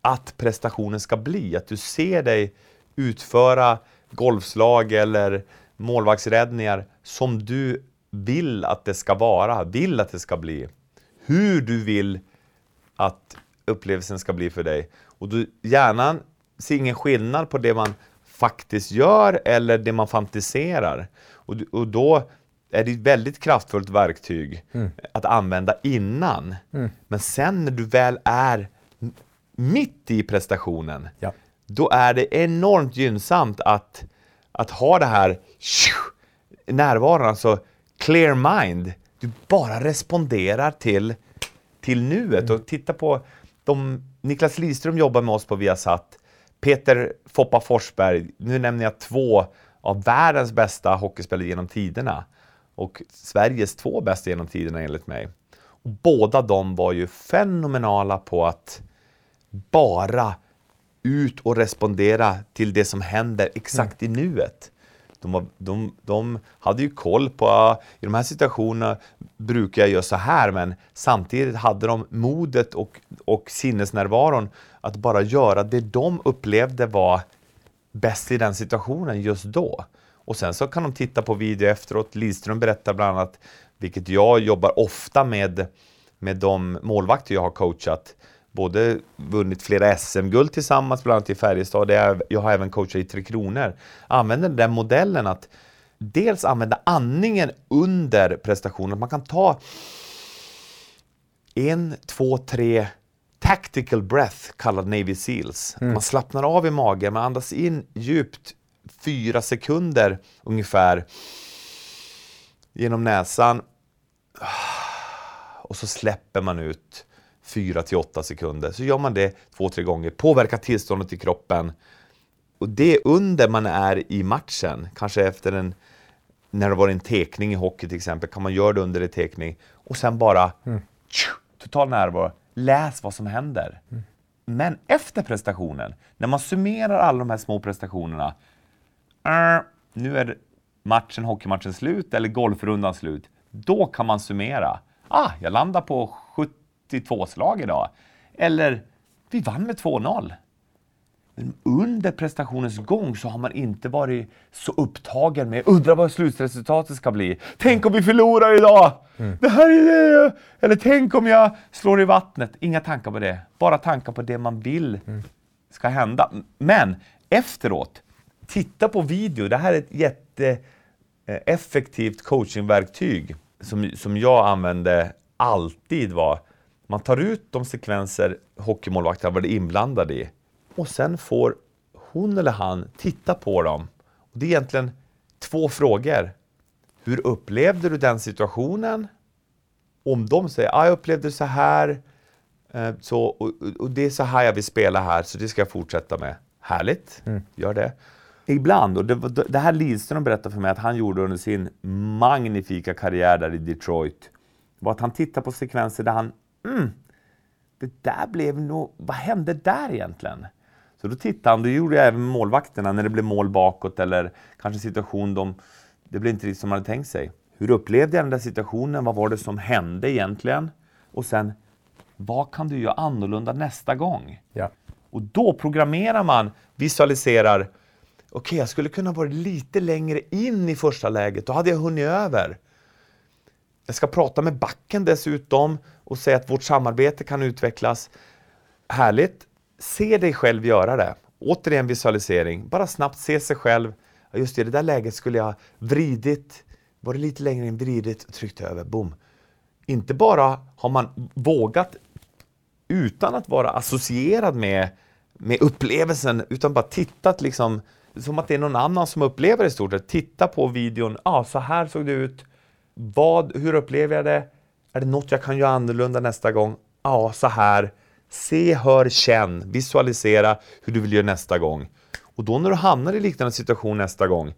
att prestationen ska bli. Att du ser dig utföra golfslag eller målvaktsräddningar som du vill att det ska vara, vill att det ska bli. Hur du vill att upplevelsen ska bli för dig. Och du gärna ser ingen skillnad på det man faktiskt gör eller det man fantiserar. Och, och då är det ett väldigt kraftfullt verktyg mm. att använda innan. Mm. Men sen när du väl är mitt i prestationen, ja. då är det enormt gynnsamt att, att ha det här närvaron, alltså clear mind. Du bara responderar till, till nuet. Mm. Och titta på de, Niklas Lidström jobbar med oss på Viasat. Peter Foppa Forsberg, nu nämner jag två av världens bästa hockeyspelare genom tiderna. Och Sveriges två bästa genom tiderna enligt mig. Och båda de var ju fenomenala på att bara ut och respondera till det som händer exakt mm. i nuet. De, de, de, hade ju koll på, i de här situationerna brukar jag göra så här, men samtidigt hade de modet och, och sinnesnärvaron att bara göra det de upplevde var bäst i den situationen just då. Och sen så kan de titta på video efteråt. Lidström berättar bland annat, vilket jag jobbar ofta med, med de målvakter jag har coachat, både vunnit flera SM-guld tillsammans, bland annat i Färjestad. Jag har även coachat i Tre Kronor. Använder den modellen att dels använda andningen under prestationen. Man kan ta en, två, tre tactical breath kallad Navy Seals. Mm. Man slappnar av i magen, man andas in djupt fyra sekunder ungefär genom näsan och så släpper man ut 4 till 8 sekunder. Så gör man det två, tre gånger, påverkar tillståndet i kroppen. Och det är under man är i matchen, kanske efter en när det var en tekning i hockey till exempel, kan man göra det under en tekning och sen bara mm. tju, total närvaro. Läs vad som händer. Mm. Men efter prestationen, när man summerar alla de här små prestationerna, äh, nu är matchen, hockeymatchen slut eller golfrundan slut. Då kan man summera. Ah, jag landar på 72 slag idag. Eller, vi vann med 2-0. Men under prestationens gång så har man inte varit så upptagen med undra vad slutresultatet ska bli. Tänk om vi förlorar idag! Mm. Det här är det! Eller tänk om jag slår i vattnet. Inga tankar på det. Bara tankar på det man vill mm. ska hända. Men efteråt, titta på video. Det här är ett jätteeffektivt coachingverktyg som, som jag använde alltid var man tar ut de sekvenser hockeymålvakten har varit inblandad i och sen får hon eller han titta på dem. Och det är egentligen två frågor. Hur upplevde du den situationen? Om de säger att ah, jag upplevde det så här eh, så, och, och, det är så här jag vill spela här, så det ska jag fortsätta med. Härligt, mm. gör det. Ibland, och det, det här Lidström berättade för mig att han gjorde under sin magnifika karriär där i Detroit, var att han tittade på sekvenser där han mm, det där blev nog, vad hände där egentligen? Så då tittade han, det gjorde jag även med målvakterna när det blev mål bakåt eller kanske situation de, det blev inte riktigt som man hade tänkt sig. Hur upplevde jag den där situationen? Vad var det som hände egentligen? Och sen, vad kan du göra annorlunda nästa gång? Ja. Och då programmerar man, visualiserar, okej, okay, jag skulle kunna vara lite längre in i första läget, då hade jag hunnit över. Jag ska prata med backen dessutom och säga att vårt samarbete kan utvecklas. Härligt! Se dig själv göra det. Återigen visualisering. Bara snabbt se sig själv. Just i det där läget skulle jag vridit, varit lite längre in, vridit och tryckt över. Boom! Inte bara har man vågat utan att vara associerad med med upplevelsen utan bara tittat liksom som att det är någon annan som upplever det i stort sett. Titta på videon, ja ah, så här såg det ut. Vad, hur upplever jag det? Är det något jag kan göra annorlunda nästa gång? Ja, så här. Se, hör, känn, visualisera hur du vill göra nästa gång. Och då när du hamnar i liknande situation nästa gång,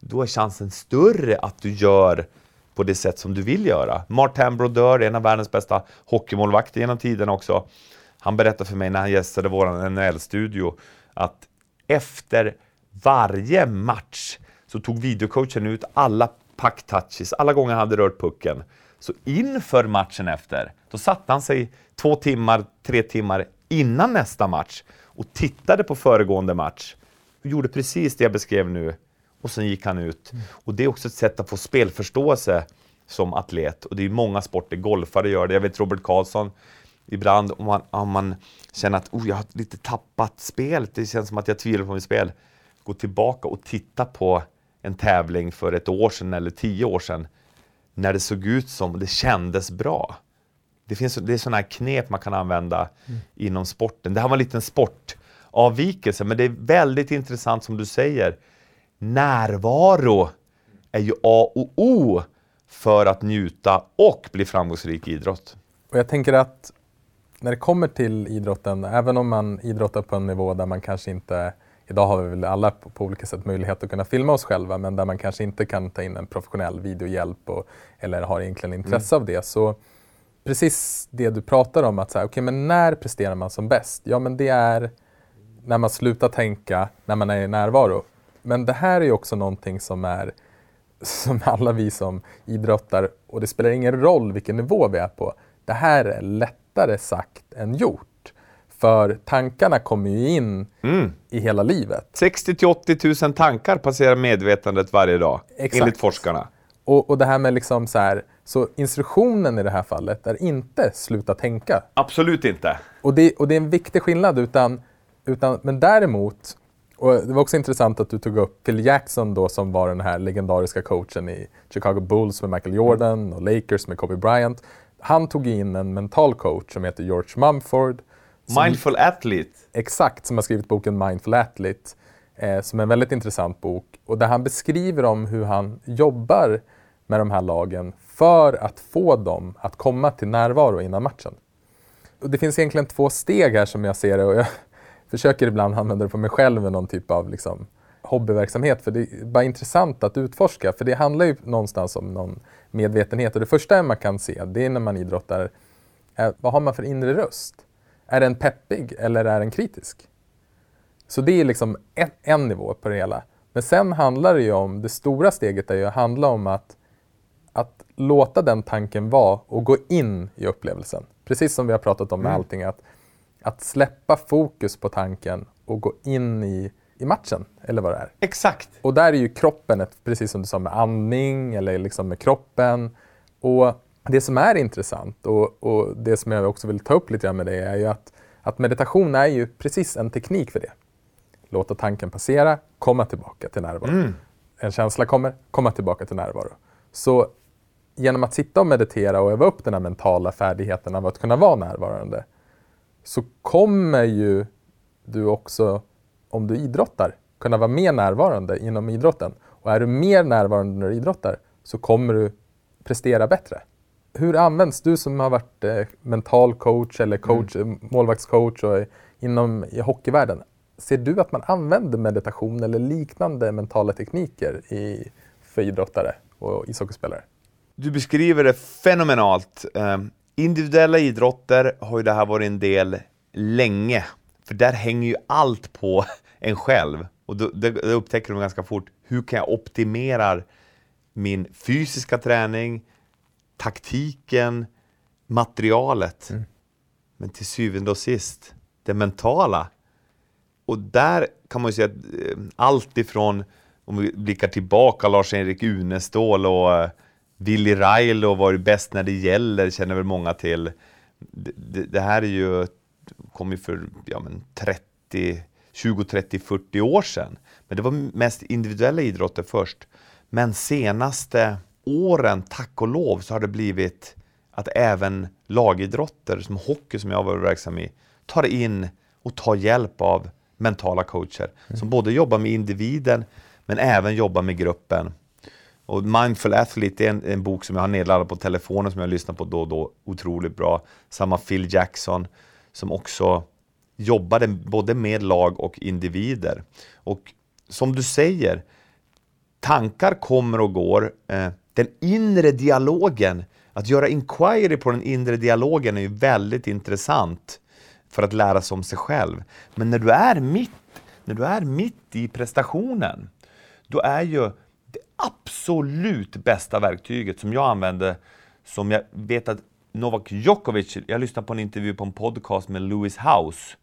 då är chansen större att du gör på det sätt som du vill göra. Martin Brodeur, en av världens bästa hockeymålvakter genom tiden också, han berättade för mig när han gästade vår NHL-studio att efter varje match så tog videocoachen ut alla puck-touches, alla gånger han hade rört pucken. Så inför matchen efter, då satte han sig två timmar, tre timmar innan nästa match och tittade på föregående match och gjorde precis det jag beskrev nu och sen gick han ut. Mm. Och det är också ett sätt att få spelförståelse som atlet och det är många sporter, golfare gör det. Jag vet Robert Karlsson, ibland om man, om man känner att oh, jag har lite tappat spelet, det känns som att jag tvivlar på mitt spel. Gå tillbaka och titta på en tävling för ett år sedan eller tio år sedan när det såg ut som det kändes bra. Det, finns, det är sådana här knep man kan använda mm. inom sporten. Det här var en liten sportavvikelse, men det är väldigt intressant som du säger. Närvaro är ju A och O för att njuta och bli framgångsrik i idrott. Och jag tänker att när det kommer till idrotten, även om man idrottar på en nivå där man kanske inte Idag har vi väl alla på, olika sätt möjlighet att kunna filma oss själva men där man kanske inte kan ta in en professionell videohjälp och, eller har egentligen intresse mm. av det. Så precis det du pratar om, att så här, okay, men när presterar man som bäst? Ja, men det är när man slutar tänka, när man är i närvaro. Men det här är ju också någonting som är som alla vi som idrottar, och det spelar ingen roll vilken nivå vi är på, det här är lättare sagt än gjort. För tankarna kommer ju in mm. i hela livet. 60 till 80 000 tankar passerar medvetandet varje dag, Exakt. enligt forskarna. Och, och det här med liksom så här, så instruktionen i det här fallet är inte sluta tänka. Absolut inte. Och det, och det är en viktig skillnad, utan, utan, men däremot, och det var också intressant att du tog upp Phil Jackson då som var den här legendariska coachen i Chicago Bulls med Michael Jordan och Lakers med Kobe Bryant. Han tog in en mental coach som heter George Mumford Mindful Athlete. Exakt, som har skrivit boken Mindful Athlete. Eh, som är en väldigt intressant bok. Och där han beskriver om hur han jobbar med de här lagen för att få dem att komma till närvaro innan matchen. Och det finns egentligen två steg här som jag ser det och jag [LAUGHS] försöker ibland använda det på mig själv med någon typ av liksom, hobbyverksamhet för det är bara intressant att utforska för det handlar ju någonstans om någon medvetenhet och det första man kan se det är när man idrottar, är, vad har man för inre röst? Är den peppig eller är den kritisk? Så det är liksom en, en nivå på det hela. Men sen handlar det ju om, det stora steget är ju att handla om att, att låta den tanken vara och gå in i upplevelsen. Precis som vi har pratat om med mm. allting, att, att släppa fokus på tanken och gå in i, i matchen, eller vad det är. Exakt! Och där är ju kroppen, ett, precis som du sa med andning eller liksom med kroppen. Och det som är intressant och, och, det som jag också vill ta upp lite grann med det är ju att, att meditation är ju precis en teknik för det. Låta tanken passera, komma tillbaka till närvaro. Mm. En känsla kommer, komma tillbaka till närvaro. Så genom att sitta och meditera och öva upp den här mentala färdigheten av att kunna vara närvarande så kommer ju du också, om du idrottar, kunna vara mer närvarande inom idrotten. Och är du mer närvarande när du idrottar så kommer du prestera bättre hur används du som har varit eh, mental coach eller coach, mm. målvaktscoach och inom i hockeyvärlden? Ser du att man använder meditation eller liknande mentala tekniker i, för idrottare och ishockeyspelare? Du beskriver det fenomenalt. Eh, individuella idrotter har ju det här varit en del länge, för där hänger ju allt på [LAUGHS] en själv. Och då, det, det upptäcker de ganska fort. Hur kan jag optimera min fysiska träning, taktiken, materialet. Mm. Men till syvende och sist, det mentala. Och där kan man ju säga att eh, allt ifrån, om vi blickar tillbaka, Lars-Erik Unestål och uh, Willy Railo var ju bäst när det gäller, känner väl många till. Det, det, det här är ju, kom ju för ja, men 30, 20, 30, 40 år sedan. Men det var mest individuella idrotter först. Men senaste åren, tack och lov, så har det blivit att även lagidrotter som hockey, som jag var verksam i, tar in och ta hjälp av mentala coacher som både jobbar med individen men även jobbar med gruppen. Och Mindful Athlete är en, en, bok som jag har nedladdat på telefonen som jag lyssnar på då och då. Otroligt bra. Samma Phil Jackson som också jobbade både med lag och individer. Och som du säger, tankar kommer och går. Eh, den inre dialogen, att göra inquiry på den inre dialogen är ju väldigt intressant för att lära sig om sig själv. Men när du är mitt, när du är mitt i prestationen, då är ju det absolut bästa verktyget som jag använder, som jag vet att Novak Djokovic, jag lyssnade på en intervju på en podcast med Lewis House.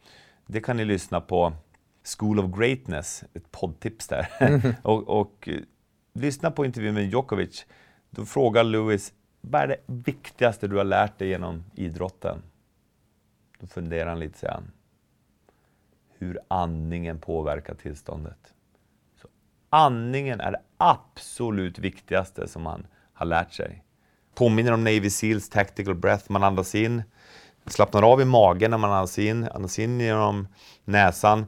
Det kan ni lyssna på. School of Greatness, ett poddtips där. Mm. [LAUGHS] och, och lyssna på intervjun med Djokovic. Då frågar Lewis, vad är det viktigaste du har lärt dig genom idrotten? Då funderar han lite, säger han. Hur andningen påverkar tillståndet. Så andningen är det absolut viktigaste som man har lärt sig. Påminner om Navy Seals Tactical Breath. Man andas in, slappnar av i magen när man andas in, andas in genom näsan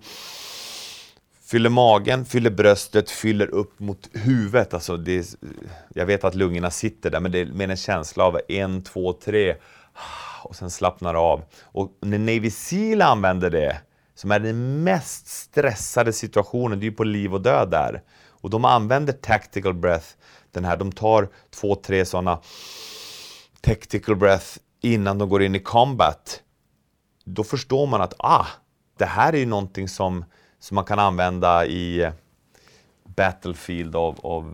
fyller magen, fyller bröstet, fyller upp mot huvudet. Alltså det är, jag vet att lungorna sitter där, men det är med en känsla av en, två, tre [SIGHS] och sen slappnar av. Och när Navy Seal använder det, som är den mest stressade situationen, det är ju på liv och död där. Och de använder tactical breath, den här, de tar två, tre sådana tactical breath innan de går in i combat. Då förstår man att ah, det här är ju någonting som som man kan använda i Battlefield of, of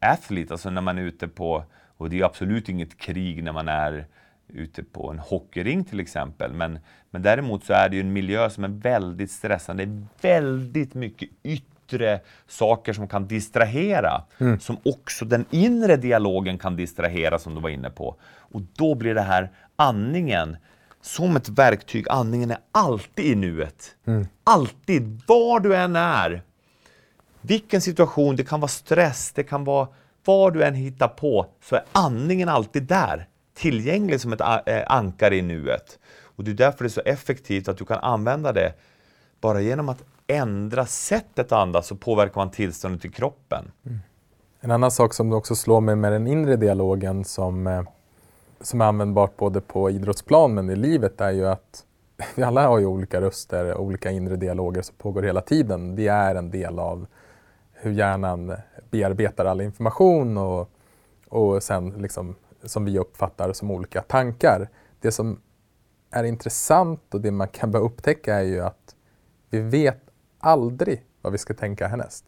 Athlete, alltså när man är ute på, och det är absolut inget krig när man är ute på en hockeyring till exempel, men, men däremot så är det ju en miljö som är väldigt stressande. Det är väldigt mycket yttre saker som kan distrahera, mm. som också den inre dialogen kan distrahera som du var inne på. Och då blir det här andningen som ett verktyg. Andningen är alltid i nuet. Mm. Alltid, var du än är. Vilken situation, det kan vara stress, det kan vara vad du än hittar på, så är andningen alltid där. Tillgänglig som ett eh, ankare i nuet. Och det är därför det är så effektivt att du kan använda det bara genom att ändra sättet att andas så påverkar man tillståndet i kroppen. Mm. En annan sak som du också slår mig med den inre dialogen som eh, som är användbart både på idrottsplan men i livet är ju att [LAUGHS] vi alla har ju olika röster, olika inre dialoger som pågår hela tiden. Det är en del av hur hjärnan bearbetar all information och, och sen liksom, som vi uppfattar som olika tankar. Det som är intressant och det man kan börja upptäcka är ju att vi vet aldrig vad vi ska tänka härnäst.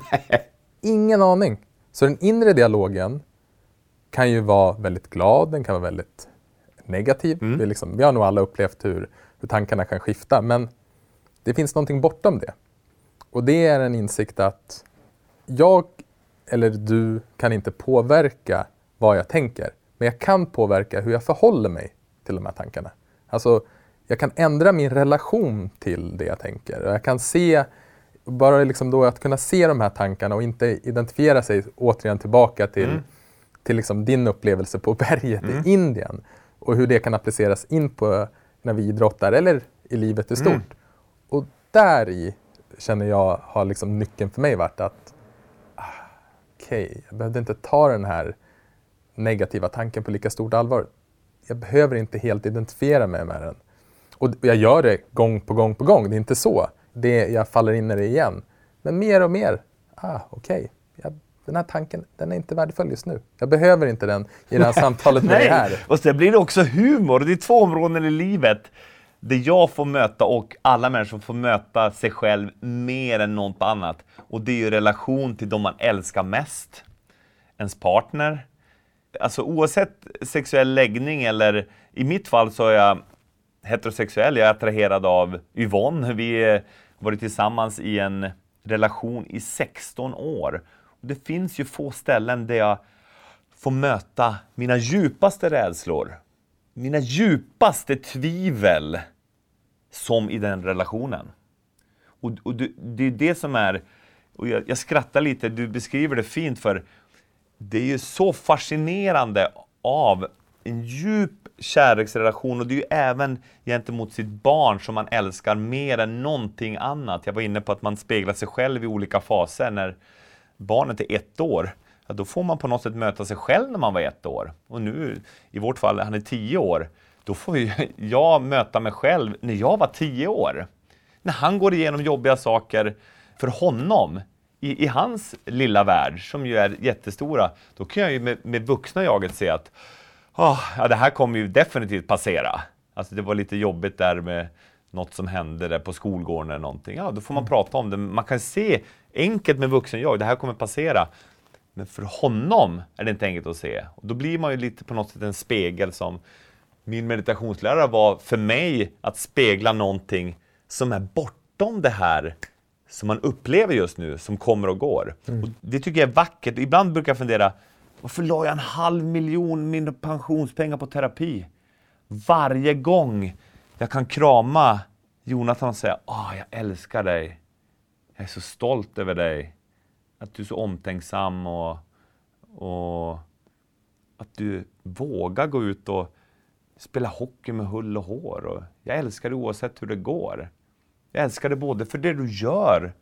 [LAUGHS] Ingen aning. Så den inre dialogen kan ju vara väldigt glad, den kan vara väldigt negativ. Mm. Vi, liksom, vi har nog alla upplevt hur, hur tankarna kan skifta, men det finns någonting bortom det. Och det är en insikt att jag eller du kan inte påverka vad jag tänker, men jag kan påverka hur jag förhåller mig till de här tankarna. Alltså, jag kan ändra min relation till det jag tänker. Jag kan se, bara liksom då att kunna se de här tankarna och inte identifiera sig återigen tillbaka till mm till liksom din upplevelse på [LAUGHS] berget mm. i Indien och hur det kan appliceras in på när vi idrottar eller i livet i mm. stort. Mm. Och där i känner jag har liksom nyckeln för mig varit att ah, okej, okay, jag behövde inte ta den här negativa tanken på lika stort allvar. Jag behöver inte helt identifiera mig med den. Och jag gör det gång på gång på gång, det är inte så. Det, jag faller in i det igen. Men mer och mer, ah, okej, okay, den här tanken, den är inte värdefull just nu. Jag behöver inte den i det här samtalet med dig här. Och sen blir det också humor. Det är två områden i livet där jag får möta och alla människor får möta sig själv mer än något annat. Och det är ju relation till de man älskar mest. Ens partner. Alltså oavsett sexuell läggning eller i mitt fall så är jag heterosexuell. Jag är attraherad av Yvonne. Vi har varit tillsammans i en relation i 16 år. Det finns ju få ställen där jag får möta mina djupaste rädslor, mina djupaste tvivel som i den relationen. Och, och det, det är det som är, och jag, jag skrattar lite, du beskriver det fint för det är ju så fascinerande av en djup kärleksrelation och det är ju även gentemot sitt barn som man älskar mer än någonting annat. Jag var inne på att man speglar sig själv i olika faser. När barnet är ett år, ja, då får man på något sätt möta sig själv när man var ett år. Och nu, i vårt fall, han är tio år, då får ju [LAUGHS] jag möta mig själv när jag var tio år. När han går igenom jobbiga saker för honom i, i hans lilla värld, som ju är jättestora, då kan jag ju med, med vuxna jaget se att oh, ja, det här kommer ju definitivt passera. Alltså det var lite jobbigt där med något som hände där på skolgården eller någonting. Ja, då får man mm. prata om det. Man kan se enkelt med vuxen jag, det här kommer passera. Men för honom är det inte enkelt att se. Och då blir man ju lite på något sätt en spegel som min meditationslärare var för mig att spegla någonting som är bortom det här som man upplever just nu, som kommer och går. Mm. Och det tycker jag är vackert. Ibland brukar jag fundera, varför la jag en halv miljon mina pensionspengar på terapi? Varje gång jag kan krama Jonathan och säga, ah, jag älskar dig. Jag är så stolt över dig. Att du är så omtänksam och, och att du vågar gå ut och spela hockey med hull och hår. Och jag älskar dig oavsett hur det går. Jag älskar dig både för det du gör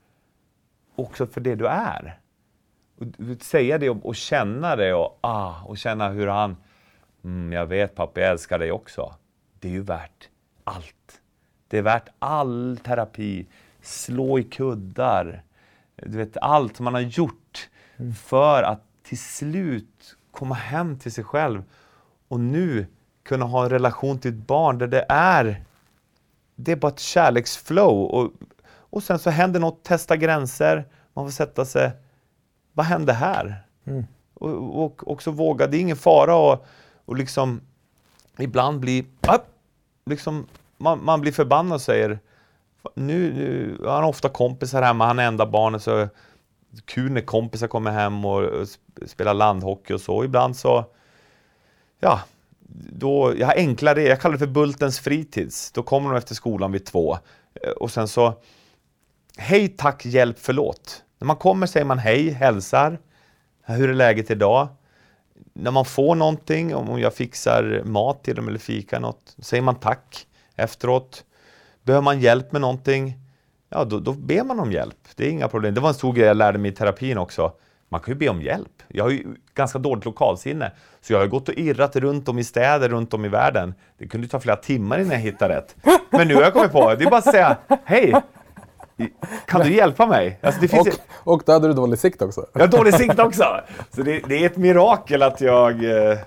och också för det du är. Och säga det och, och känna det och, ah, och känna hur han, mm, jag vet pappa, jag älskar dig också. Det är ju värt allt. Det är värt all terapi, slå i kuddar, du vet allt man har gjort för att till slut komma hem till sig själv och nu kunna ha en relation till ett barn där det är det är bara ett kärleksflow och, och sen så händer något, testa gränser, man får sätta sig, vad hände här? Mm. Och, och också våga, det är ingen fara att och liksom ibland bli, upp, liksom, man, man blir förbannad och säger nu, nu han har ofta kompisar hemma, han är enda barnet så kul när kompisar kommer hem och, och spelar landhockey och så. Ibland så, ja, då, jag har enklare, jag kallar det för Bultens fritids. Då kommer de efter skolan vid två. Eh, och sen så, hej, tack, hjälp, förlåt. När man kommer säger man hej, hälsar. Hur är läget idag? När man får någonting, om jag fixar mat till dem eller fika något, säger man tack efteråt. Behöver man hjälp med någonting, ja då, då ber man om hjälp. Det är inga problem. Det var en stor grej jag lärde mig i terapin också. Man kan ju be om hjälp. Jag har ju ganska dåligt lokalsinne, så jag har gått och irrat runt om i städer runt om i världen. Det kunde ta flera timmar innan jag hittade rätt. Men nu har jag kommit på, det är bara att säga hej, kan du hjälpa mig? Alltså det finns och, och då hade du dålig sikt också. Jag har dålig sikt också! Så det, det är ett mirakel att jag, eh,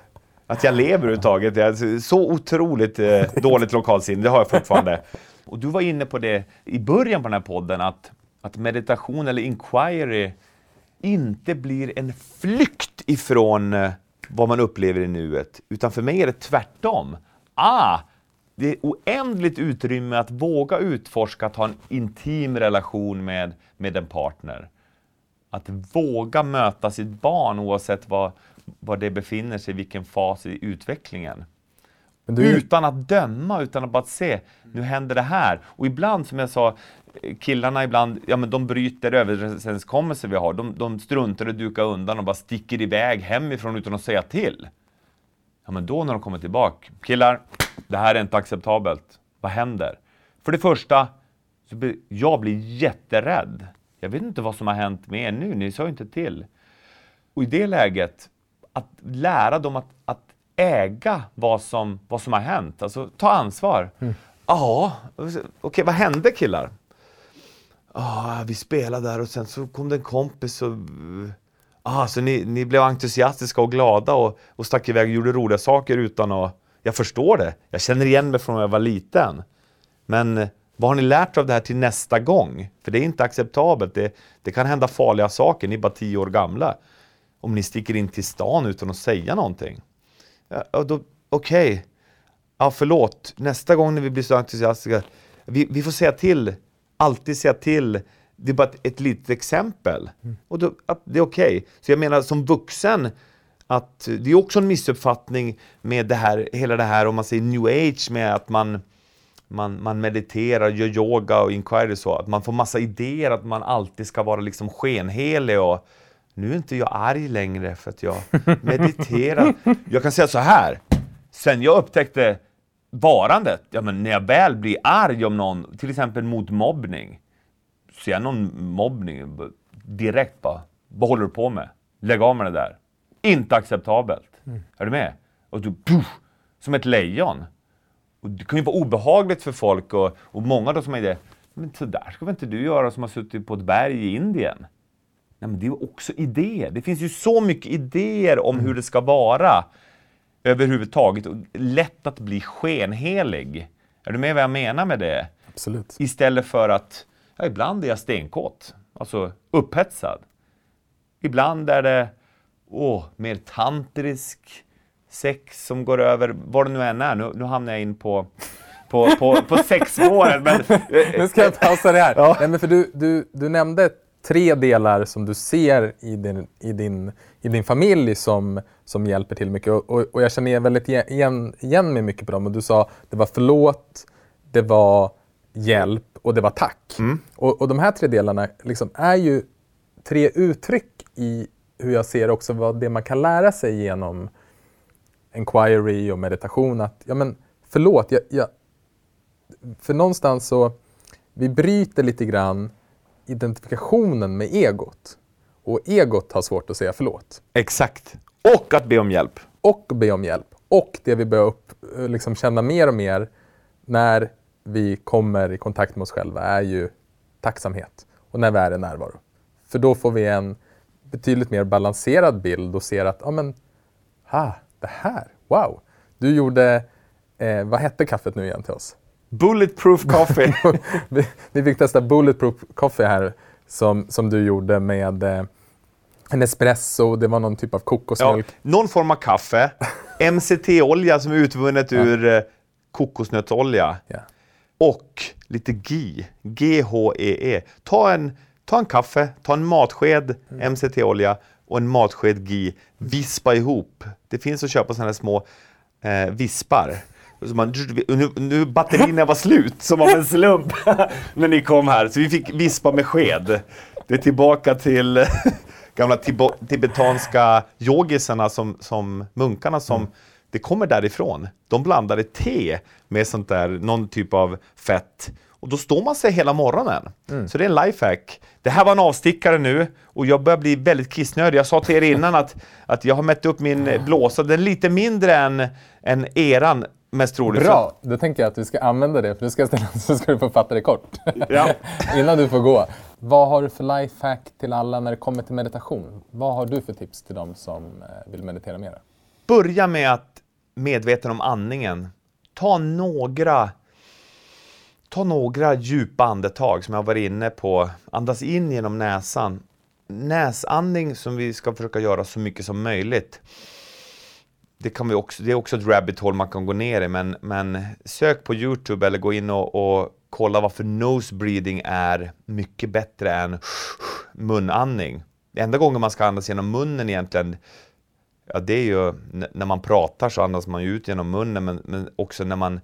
att jag lever överhuvudtaget. Jag så otroligt eh, [LAUGHS] dåligt lokalsinne, det har jag fortfarande. Och du var inne på det i början på den här podden, att, att meditation eller inquiry inte blir en flykt ifrån eh, vad man upplever i nuet, utan för mig är det tvärtom. Ah, det är oändligt utrymme att våga utforska, att ha en intim relation med, med en partner. Att våga möta sitt barn oavsett var, var det befinner sig, vilken fas i utvecklingen. Du... Utan att döma, utan att bara se, nu händer det här. Och ibland, som jag sa, killarna ibland, ja men de bryter överenskommelser vi har. De, de struntar att duka undan och bara sticker iväg hemifrån utan att säga till. Ja men då när de kommer tillbaka, killar, det här är inte acceptabelt. Vad händer? För det första, så blir, jag blir jätterädd. Jag vet inte vad som har hänt med er nu, ni sa inte till. Och i det läget, att lära dem att, att äga vad som, vad som har hänt, alltså ta ansvar. Mm. Ja, okej, okay, vad hände killar? ah, vi spelade där och sen så kom det en kompis och ah, så ni, ni blev entusiastiska och glada och, och stack iväg och gjorde roliga saker utan att... Jag förstår det. Jag känner igen mig från när jag var liten. Men eh, vad har ni lärt er av det här till nästa gång? För det är inte acceptabelt. Det, det kan hända farliga saker. Ni är bara tio år gamla. Om ni sticker in till stan utan att säga någonting. Ja, Okej. Okay. Ja, förlåt. Nästa gång när vi blir så entusiastiska. Vi, vi får säga till alltid säga till. Det är bara ett, ett litet exempel. Mm. Och då, det är okej. Okay. Så jag menar som vuxen, att det är också en missuppfattning med det här, hela det här om man säger new age med att man man, man mediterar, gör yoga och inquiry så, att man får massa idéer att man alltid ska vara liksom skenhelig och nu är inte jag arg längre för att jag [LAUGHS] mediterar. Jag kan säga så här, Sen jag upptäckte varandet, ja, men när jag väl blir arg om någon, till exempel mot mobbning, ser jag någon mobbning, direkt bara, vad håller du på med? Lägg av med det där. Inte acceptabelt. Mm. Är du med? Och du, puff, som ett lejon. Och det kan ju vara obehagligt för folk och, och många då som är det, men så där ska väl inte du göra som har suttit på ett berg i Indien? Nej, men det är ju också idéer. Det finns ju så mycket idéer om mm. hur det ska vara överhuvudtaget. Lätt att bli skenhelig. Är du med vad jag menar med det? Absolut. Istället för att, ja, ibland är jag stenkåt, alltså upphetsad. Ibland är det, åh, mer tantrisk sex som går över, vad det nu än är. Nu, nu hamnar jag in på på, på, på sexspåret. Men... nu ska jag pausa det här. Ja. Nej, men för du, du, du nämnde tre delar som du ser i din, i din, i din familj som, som hjälper till mycket. Och, och, och jag känner väldigt igen, igen mig mycket på dem. Och du sa det var förlåt, det var hjälp och det var tack. Mm. Och, och de här tre delarna liksom är ju tre uttryck i hur jag ser också vad det man kan lära sig genom inquiry och meditation. Att, ja men förlåt, jag, jag, för någonstans så, vi bryter lite grann identifikationen med egot. Och egot har svårt att säga förlåt. Exakt. Och att be om hjälp. Och be om hjälp. Och det vi börjar upp, liksom känna mer och mer när vi kommer i kontakt med oss själva är ju tacksamhet och när vi är i närvaro. För då får vi en betydligt mer balanserad bild och ser att, ja men, ha, det här, wow. Du gjorde, eh, vad hette kaffet nu igen till oss? Bulletproof coffee. [LAUGHS] vi, fick testa Bulletproof coffee här som, som du gjorde med eh, en espresso, det var någon typ av kokosmjölk. Ja, någon form av kaffe, [LAUGHS] MCT-olja som är utvunnet ja. ur eh, kokosnötsolja ja. Och lite GI, G-H-E-E. -E. Ta, en, ta en kaffe, ta en matsked mm. MCT-olja och en matsked GI, vispa ihop. Det finns att köpa sådana här små eh, vispar. Så man, nu, nu batterierna var slut, som av en slump, [LAUGHS] när ni kom här. Så vi fick vispa med sked. Det är tillbaka till [LAUGHS] gamla tibetanska yogisarna, som, som munkarna som mm. Det kommer därifrån. De blandade te med sånt där, någon typ av fett. Och då står man sig hela morgonen. Mm. Så det är en lifehack. Det här var en avstickare nu och jag börjar bli väldigt kissnödig. Jag sa till er innan att, att jag har mätt upp min blåsa. Den är lite mindre än, än eran mest troligt. Bra, då tänker jag att vi ska använda det för du ska ställa [LAUGHS] så ska du få fatta det kort. Ja. [LAUGHS] Innan du får gå. Vad har du för lifehack till alla när det kommer till meditation? Vad har du för tips till dem som eh, vill meditera mer? Börja med att medveten om andningen. Ta några Ta några djupa andetag som jag varit inne på. Andas in genom näsan. Näsandning som vi ska försöka göra så mycket som möjligt det, kan vi också, det är också ett rabbit hole man kan gå ner i, men, men sök på Youtube eller gå in och, och kolla varför nose breathing är mycket bättre än munandning. Enda gången man ska andas genom munnen egentligen, ja det är ju när man pratar så andas man ju ut genom munnen, men, men också när man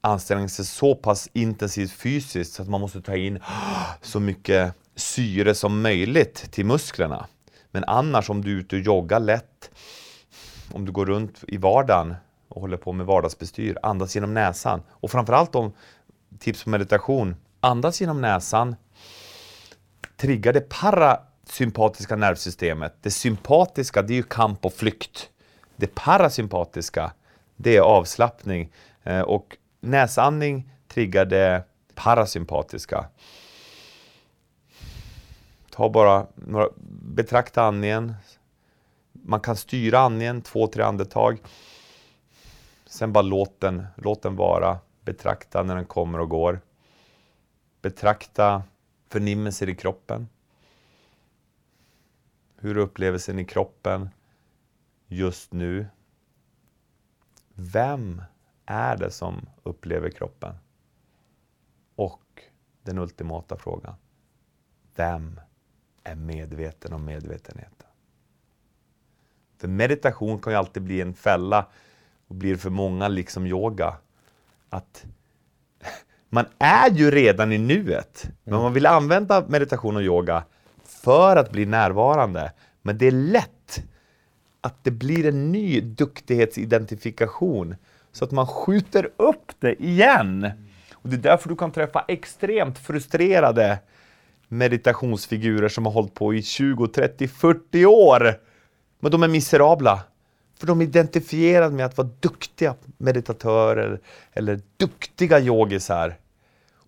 anstränger sig så pass intensivt fysiskt så att man måste ta in så mycket syre som möjligt till musklerna. Men annars om du är ute och joggar lätt, om du går runt i vardagen och håller på med vardagsbestyr, andas genom näsan. Och framförallt om tips på meditation, andas genom näsan, triggar det para sympatiska nervsystemet. Det sympatiska, det är ju kamp och flykt. Det parasympatiska, det är avslappning. Eh, och näsandning triggar det parasympatiska. Ta bara några, betrakta andningen, man kan styra andningen två, tre andetag. Sen bara låt den, låt den vara. Betrakta när den kommer och går. Betrakta förnimmelser i kroppen. Hur är upplevelsen i kroppen just nu? Vem är det som upplever kroppen? Och den ultimata frågan. Vem är medveten om medvetenheten? För meditation kan ju alltid bli en fälla och blir för många liksom yoga. Att [LAUGHS] man är ju redan i nuet, men man vill använda meditation och yoga för att bli närvarande. Men det är lätt att det blir en ny duktighetsidentifikation så att man skjuter upp det igen. Och Det är därför du kan träffa extremt frustrerade meditationsfigurer som har hållit på i 20, 30, 40 år. Men de är miserabla. För de är identifierade med att vara duktiga meditatörer eller duktiga yogisar.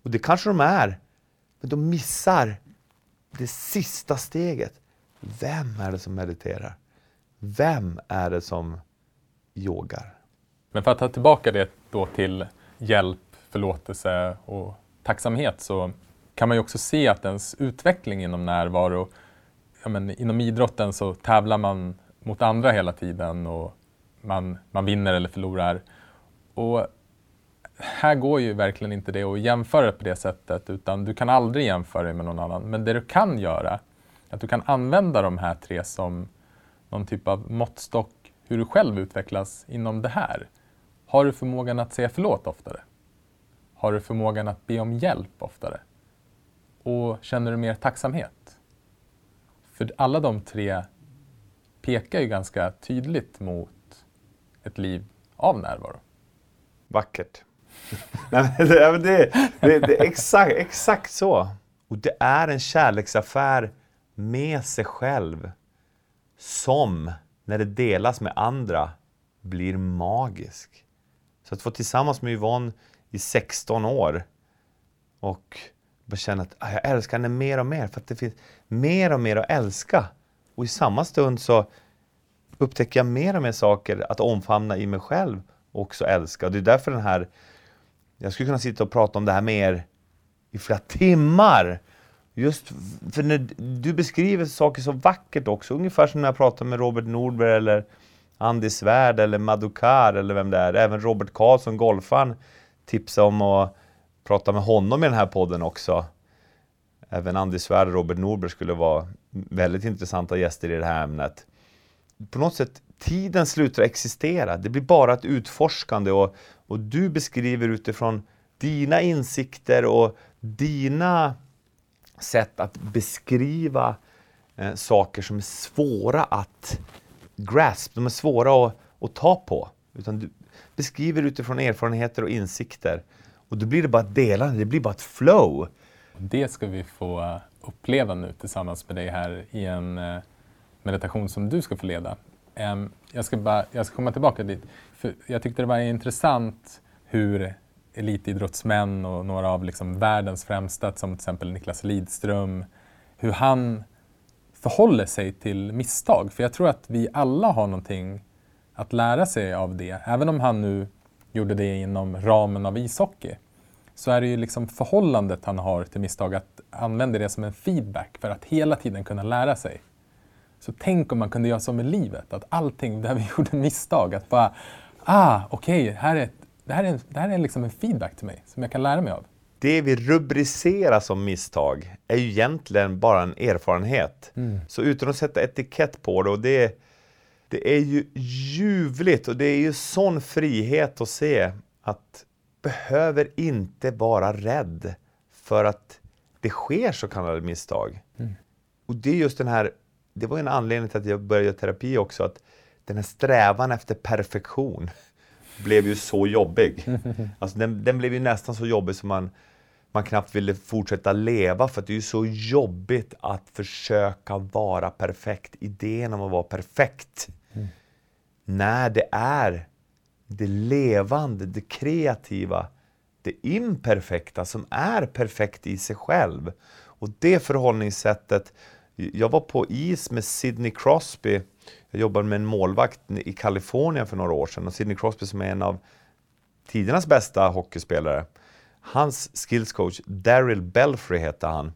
Och det kanske de är. Men de missar det sista steget. Vem är det som mediterar? Vem är det som yogar? Men för att ta tillbaka det då till hjälp, förlåtelse och tacksamhet så kan man ju också se att ens utveckling inom närvaro, ja men inom idrotten så tävlar man mot andra hela tiden och man, man vinner eller förlorar. Och här går ju verkligen inte det att jämföra på det sättet utan du kan aldrig jämföra dig med någon annan. Men det du kan göra är att du kan använda de här tre som någon typ av måttstock hur du själv utvecklas inom det här. Har du förmågan att säga förlåt oftare? Har du förmågan att be om hjälp oftare? Och känner du mer tacksamhet? För alla de tre pekar ju ganska tydligt mot ett liv av närvaro. Vackert. [LAUGHS] Nej, men det, det, det, det är exakt, exakt så. Och det är en kärleksaffär med sig själv som, när det delas med andra, blir magisk. Så att få tillsammans med Yvonne i 16 år och bara känna att ah, jag älskar henne mer och mer för att det finns mer och mer att älska. Och i samma stund så upptäcker jag mer och mer saker att omfamna i mig själv och också älska. Och det är därför den här, jag skulle kunna sitta och prata om det här med er i flera timmar. Just för när du beskriver saker så vackert också, ungefär som när jag pratar med Robert Nordberg eller Andy Svärd eller Madukar eller vem det är. Även Robert Karlsson, golfaren, tipsade om att prata med honom i den här podden också. Även Andy Svärd och Robert Nordberg skulle vara väldigt intressanta gäster i det här ämnet. På något sätt, tiden slutar existera. Det blir bara ett utforskande och, och du beskriver utifrån dina insikter och dina sätt att beskriva eh, saker som är svåra att grasp, de är svåra att, att ta på. Utan du beskriver utifrån erfarenheter och insikter. Och då blir det bara ett delande, det blir bara ett flow. Det ska vi få eh, uppleva nu tillsammans med dig här i en eh, meditation som du ska få leda. Jag ska, bara, jag ska komma tillbaka dit. För jag tyckte det var intressant hur elitidrottsmän och några av liksom världens främsta, som till exempel Niklas Lidström, hur han förhåller sig till misstag. För jag tror att vi alla har någonting att lära sig av det. Även om han nu gjorde det inom ramen av ishockey så är det ju liksom förhållandet han har till misstag, att använda det som en feedback för att hela tiden kunna lära sig. Så tänk om man kunde göra så med livet, att allting där vi [LAUGHS] gjorde misstag, att bara, ah, okej, okay, här är det här är, det här är liksom en feedback till mig som jag kan lära mig av. Det vi rubricerar som misstag är ju egentligen bara en erfarenhet. Mm. Så utan att sätta etikett på det, och det, det är ju ljuvligt och det är ju sån frihet att se att behöver inte vara rädd för att det sker så kallade misstag. Mm. Och det är just den här, det var en anledning till att jag började terapi också, att den här strävan efter perfektion [LAUGHS] blev ju så jobbig. [LAUGHS] Alltså den, den blev ju nästan så jobbig som man, man knappt ville fortsätta leva för att det är ju så jobbigt att försöka vara perfekt. Idén om att vara perfekt. Mm. När det är det levande, det kreativa, det imperfekta som är perfekt i sig själv. Och det förhållningssättet, jag var på is med Sidney Crosby jag jobbade med en målvakt i Kalifornien för några år sedan och Sidney Crosby som är en av tidernas bästa hockeyspelare. Hans skillscoach, Daryl Belfry heter han.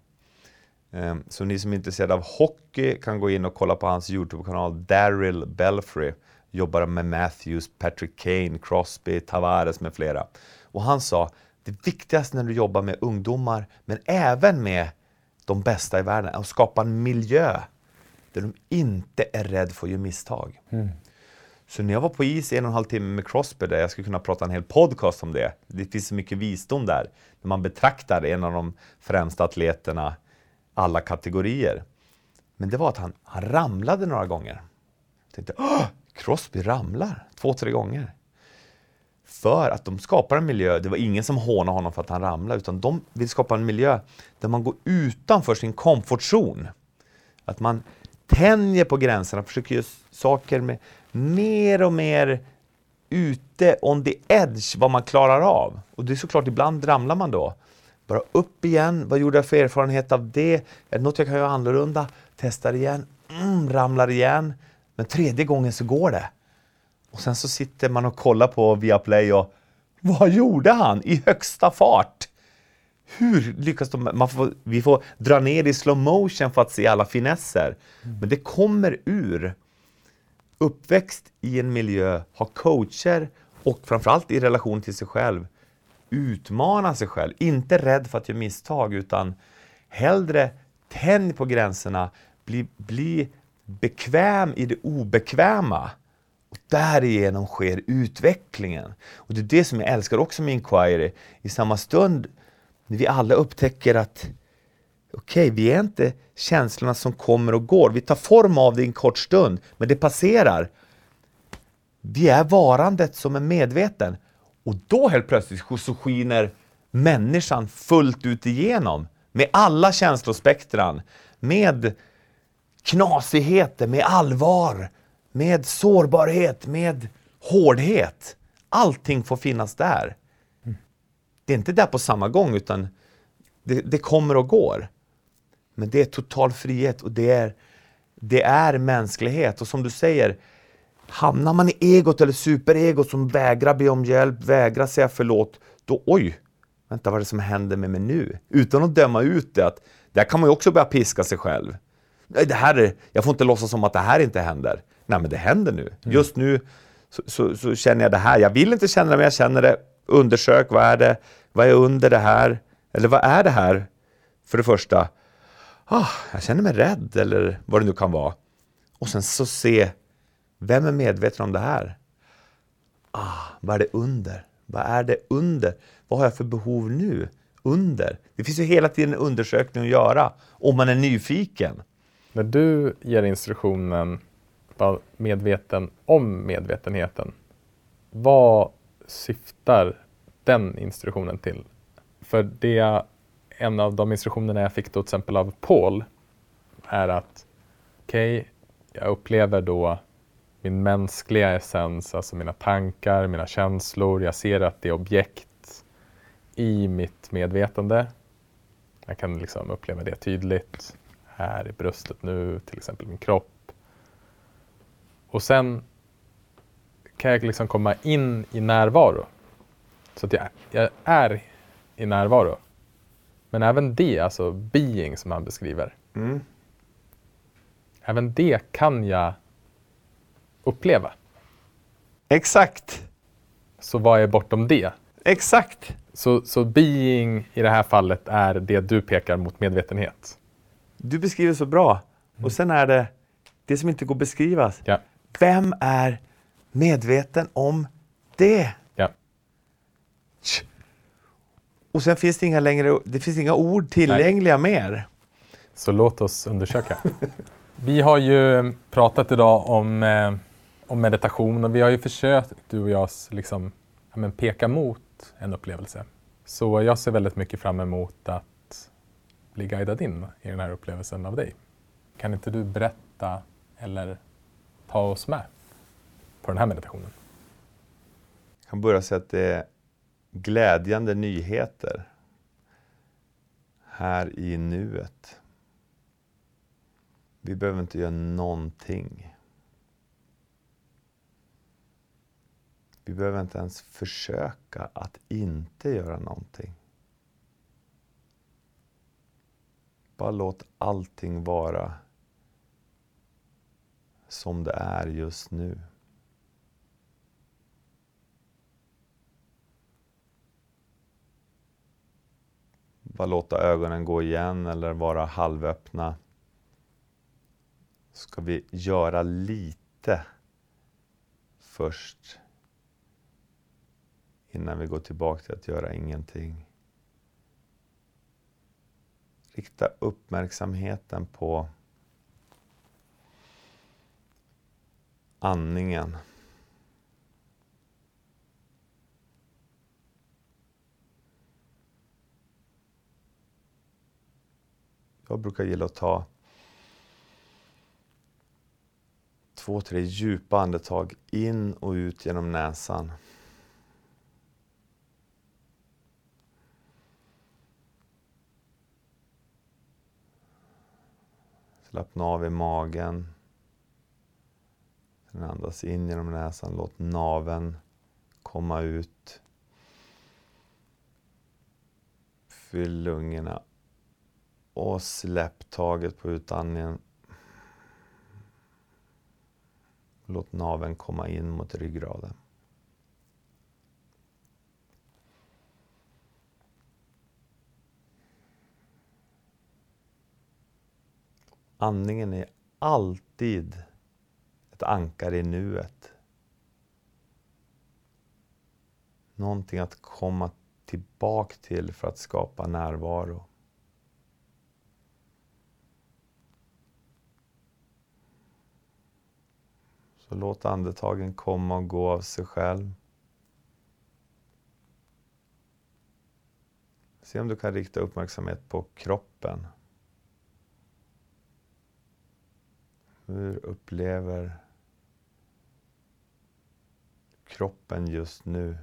Ehm, så ni som är intresserade av hockey kan gå in och kolla på hans Youtube-kanal Daryl Belfry. Jobbar med Matthews, Patrick Kane, Crosby, Tavares med flera. Och han sa, det viktigaste när du jobbar med ungdomar, men även med de bästa i världen, är att skapa en miljö där de inte är rädda för att göra misstag. Mm. Så när jag var på is en och en halv timme med Crosby, där jag skulle kunna prata en hel podcast om det. Det finns så mycket visdom där, när man betraktar en av de främsta atleterna alla kategorier. Men det var att han, han ramlade några gånger. tänkte, Åh, Crosby ramlar två, tre gånger. För att de skapar en miljö, det var ingen som hånade honom för att han ramlade, utan de vill skapa en miljö där man går utanför sin komfortzon. Att man tänjer på gränserna, försöker göra saker med mer och mer ute on the edge vad man klarar av. Och det är såklart, ibland ramlar man då. Bara upp igen, vad gjorde jag för erfarenhet av det? Är det något jag kan göra annorlunda? Testar igen, mm, ramlar igen. Men tredje gången så går det. Och sen så sitter man och kollar på Viaplay och vad gjorde han i högsta fart? Hur lyckas de? Man får, vi får dra ner i slow motion för att se alla finesser. Mm. Men det kommer ur uppväxt i en miljö, ha coacher och framförallt i relation till sig själv utmana sig själv. Inte rädd för att göra misstag utan hellre tänj på gränserna, bli, bli bekväm i det obekväma. Och därigenom sker utvecklingen. Och Det är det som jag älskar också med Inquiry. I samma stund när vi alla upptäcker att okej, okay, vi är inte känslorna som kommer och går. Vi tar form av det i en kort stund, men det passerar. Vi är varandet som är medveten. Och då helt plötsligt så skiner människan fullt ut igenom. Med alla känslospektran. Med knasigheter, med allvar, med sårbarhet, med hårdhet. Allting får finnas där. Det är inte där på samma gång utan det, det kommer och går. Men det är total frihet och det är, det är mänsklighet. Och som du säger, hamnar man i egot eller superegot som vägrar be om hjälp, vägrar säga förlåt, då oj, vänta vad är det som händer med mig nu? Utan att döma ut det, att där kan man ju också börja piska sig själv. Det här är, jag får inte låtsas som att det här inte händer. Nej men det händer nu. Mm. Just nu så, så, så, känner jag det här. Jag vill inte känna det men jag känner det. Undersök, vad är det? Vad är under det här? Eller vad är det här? För det första, ah, jag känner mig rädd eller vad det nu kan vara. Och sen så se, vem är medveten om det här? Ah, vad är det under? Vad är det under? Vad har jag för behov nu? Under? Det finns ju hela tiden en undersökning att göra om man är nyfiken. När du ger instruktionen var medveten om medvetenheten, vad syftar den instruktionen till? För det en av de instruktionerna jag fick då till exempel av Paul är att okej, okay, jag upplever då min mänskliga essens, alltså mina tankar, mina känslor. Jag ser att det är objekt i mitt medvetande. Jag kan liksom uppleva det tydligt här i bröstet nu, till exempel min kropp. Och sen kan jag liksom komma in i närvaro. Så att jag, jag är i närvaro. Men även det, alltså being som han beskriver. Mm. Även det kan jag uppleva. Exakt. Så vad är bortom det? Exakt. Så, så being i det här fallet är det du pekar mot medvetenhet? Du beskriver så bra. Mm. Och sen är det det som inte går att beskrivas. Ja. Vem är medveten om det? Ja. Och sen finns det inga, längre, det finns inga ord tillgängliga Nej. mer. Så låt oss undersöka. vi har ju pratat idag om, eh, om meditation och vi har ju försökt, du och jag, liksom, ja, men peka mot en upplevelse. Så jag ser väldigt mycket fram emot att bli guidad in i den här upplevelsen av dig. Kan inte du berätta eller ta oss med på den här meditationen? Jag kan börja säga att det är glädjande nyheter här i nuet. Vi behöver inte göra någonting. Vi behöver inte ens försöka att inte göra någonting. Bara låt allting vara som det är just nu. Bara låta ögonen gå igen eller vara halvöppna. Ska vi göra lite först innan vi går tillbaka till att göra ingenting. Rikta uppmärksamheten på andningen. Jag brukar gilla att ta två, tre djupa andetag in och ut genom näsan. Slappna av i magen. Sen andas in genom näsan. Låt naven komma ut. Fyll lungorna. Och släpp taget på utandningen. Låt naven komma in mot ryggraden. Andningen är alltid ett ankare i nuet. Någonting att komma tillbaka till för att skapa närvaro. Så låt andetagen komma och gå av sig själv. Se om du kan rikta uppmärksamhet på kroppen. Hur upplever kroppen just nu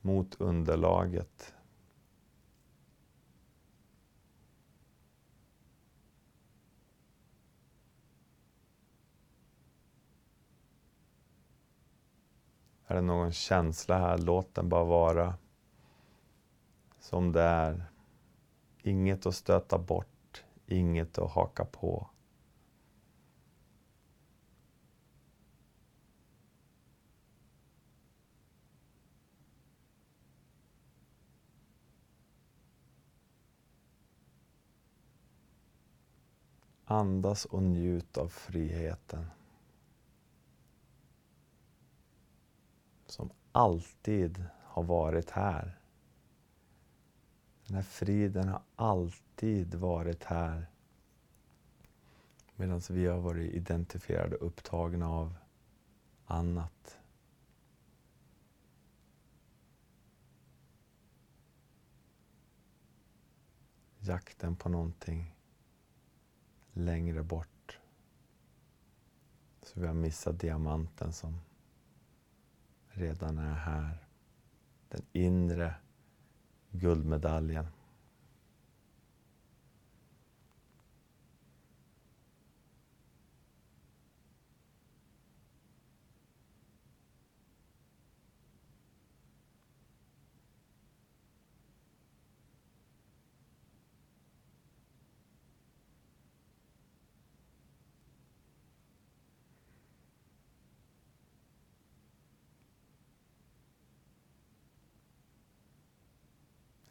mot underlaget? Är det någon känsla här, låt den bara vara som det är. Inget att stöta bort, inget att haka på. Andas och njut av friheten. som alltid har varit här. Den här friden har alltid varit här. Medan vi har varit identifierade och upptagna av annat. Jakten på någonting längre bort. Så vi har missat diamanten som redan är här. Den inre guldmedaljen.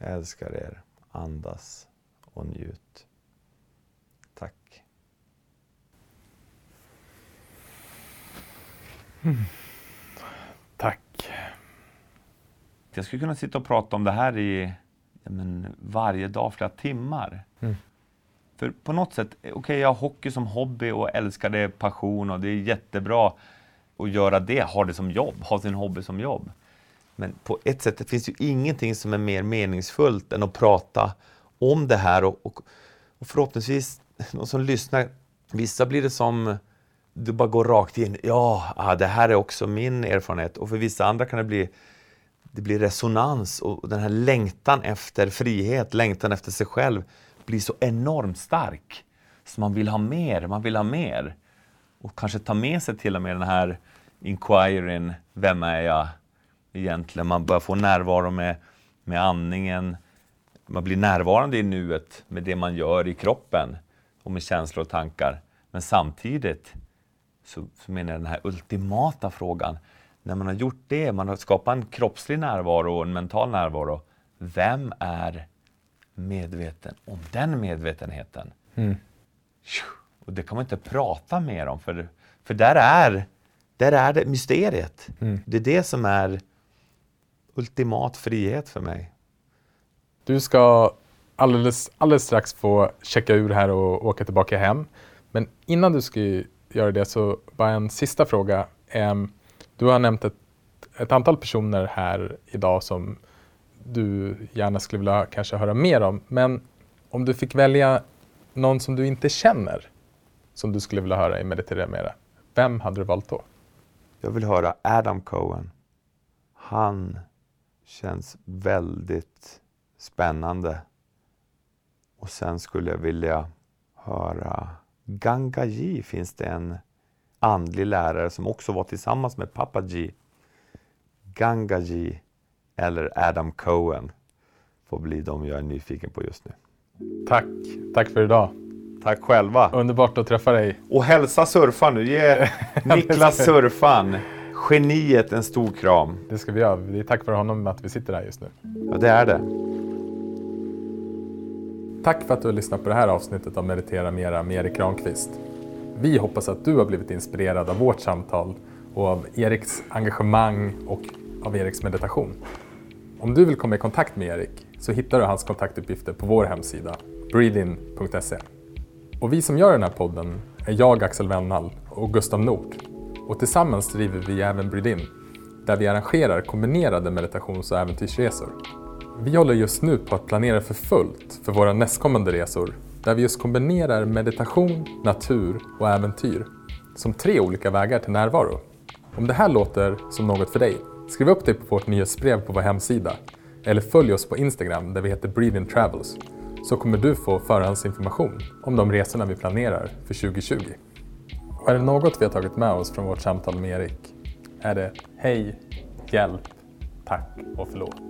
Jag älskar er. Andas och njut. Tack. Mm. Tack. Jag skulle kunna sitta och prata om det här i men, varje dag, flera timmar. Mm. För på något sätt, okej okay, jag har hockey som hobby och älskar det, passion och det är jättebra att göra det, ha det som jobb, ha sin hobby som jobb. Men på ett sätt, det finns ju ingenting som är mer meningsfullt än att prata om det här och, och, och förhoppningsvis de som lyssnar, vissa blir det som du bara går rakt in. Ja, ah, det här är också min erfarenhet. Och för vissa andra kan det bli, det blir resonans och den här längtan efter frihet, längtan efter sig själv blir så enormt stark. Så man vill ha mer, man vill ha mer. Och kanske ta med sig till och med den här inquiryn, vem är jag? Egentligen. Man börjar få närvaro med, med andningen. Man blir närvarande i nuet med det man gör i kroppen och med känslor och tankar. Men samtidigt så, så menar jag den här ultimata frågan. När man har gjort det, man har skapat en kroppslig närvaro och en mental närvaro. Vem är medveten om den medvetenheten? Mm. Och det kan man inte prata mer om, för, för där, är, där är det mysteriet. Mm. Det är det som är ultimat frihet för mig. Du ska alldeles, alldeles strax få checka ur här och åka tillbaka hem. Men innan du ska göra det så bara en sista fråga. Du har nämnt ett, ett antal personer här idag som du gärna skulle vilja kanske höra mer om. Men om du fick välja någon som du inte känner som du skulle vilja höra i Meditera Mera, vem hade du valt då? Jag vill höra Adam Cohen. Han känns väldigt spännande. Och sen skulle jag vilja höra Gangaji finns det en andlig lärare som också var tillsammans med Papaji. Gangaji eller Adam Cohen får bli de jag är nyfiken på just nu. Tack, tack för idag. Tack själva. Underbart att träffa dig. Och hälsa surfan nu. Ge [LAUGHS] Niklas surfan, geniet, en stor kram. Det ska vi göra. Det är tack vare honom att vi sitter här just nu. Ja, det är det. Tack för att du har lyssnat på det här avsnittet av Meditera Mera med Erik Granqvist. Vi hoppas att du har blivit inspirerad av vårt samtal och av Eriks engagemang och av Eriks meditation. Om du vill komma i kontakt med Erik så hittar du hans kontaktuppgifter på vår hemsida, breathein.se. Och vi som gör den här podden är jag, Axel Wennall och Gustav Nord. Och tillsammans driver vi även Breedin där vi arrangerar kombinerade meditations och äventyrsresor. Vi håller just nu på att planera för fullt för våra nästkommande resor, där vi just kombinerar meditation, natur och äventyr som tre olika vägar till närvaro. Om det här låter som något för dig, skriv upp dig på vårt nyhetsbrev på vår hemsida eller följ oss på Instagram där vi heter Breathe In Travels så kommer du få förhandsinformation om de resorna vi planerar för 2020. Och är det något vi har tagit med oss från vårt samtal med Erik är det Hej, hjälp, tack och förlåt.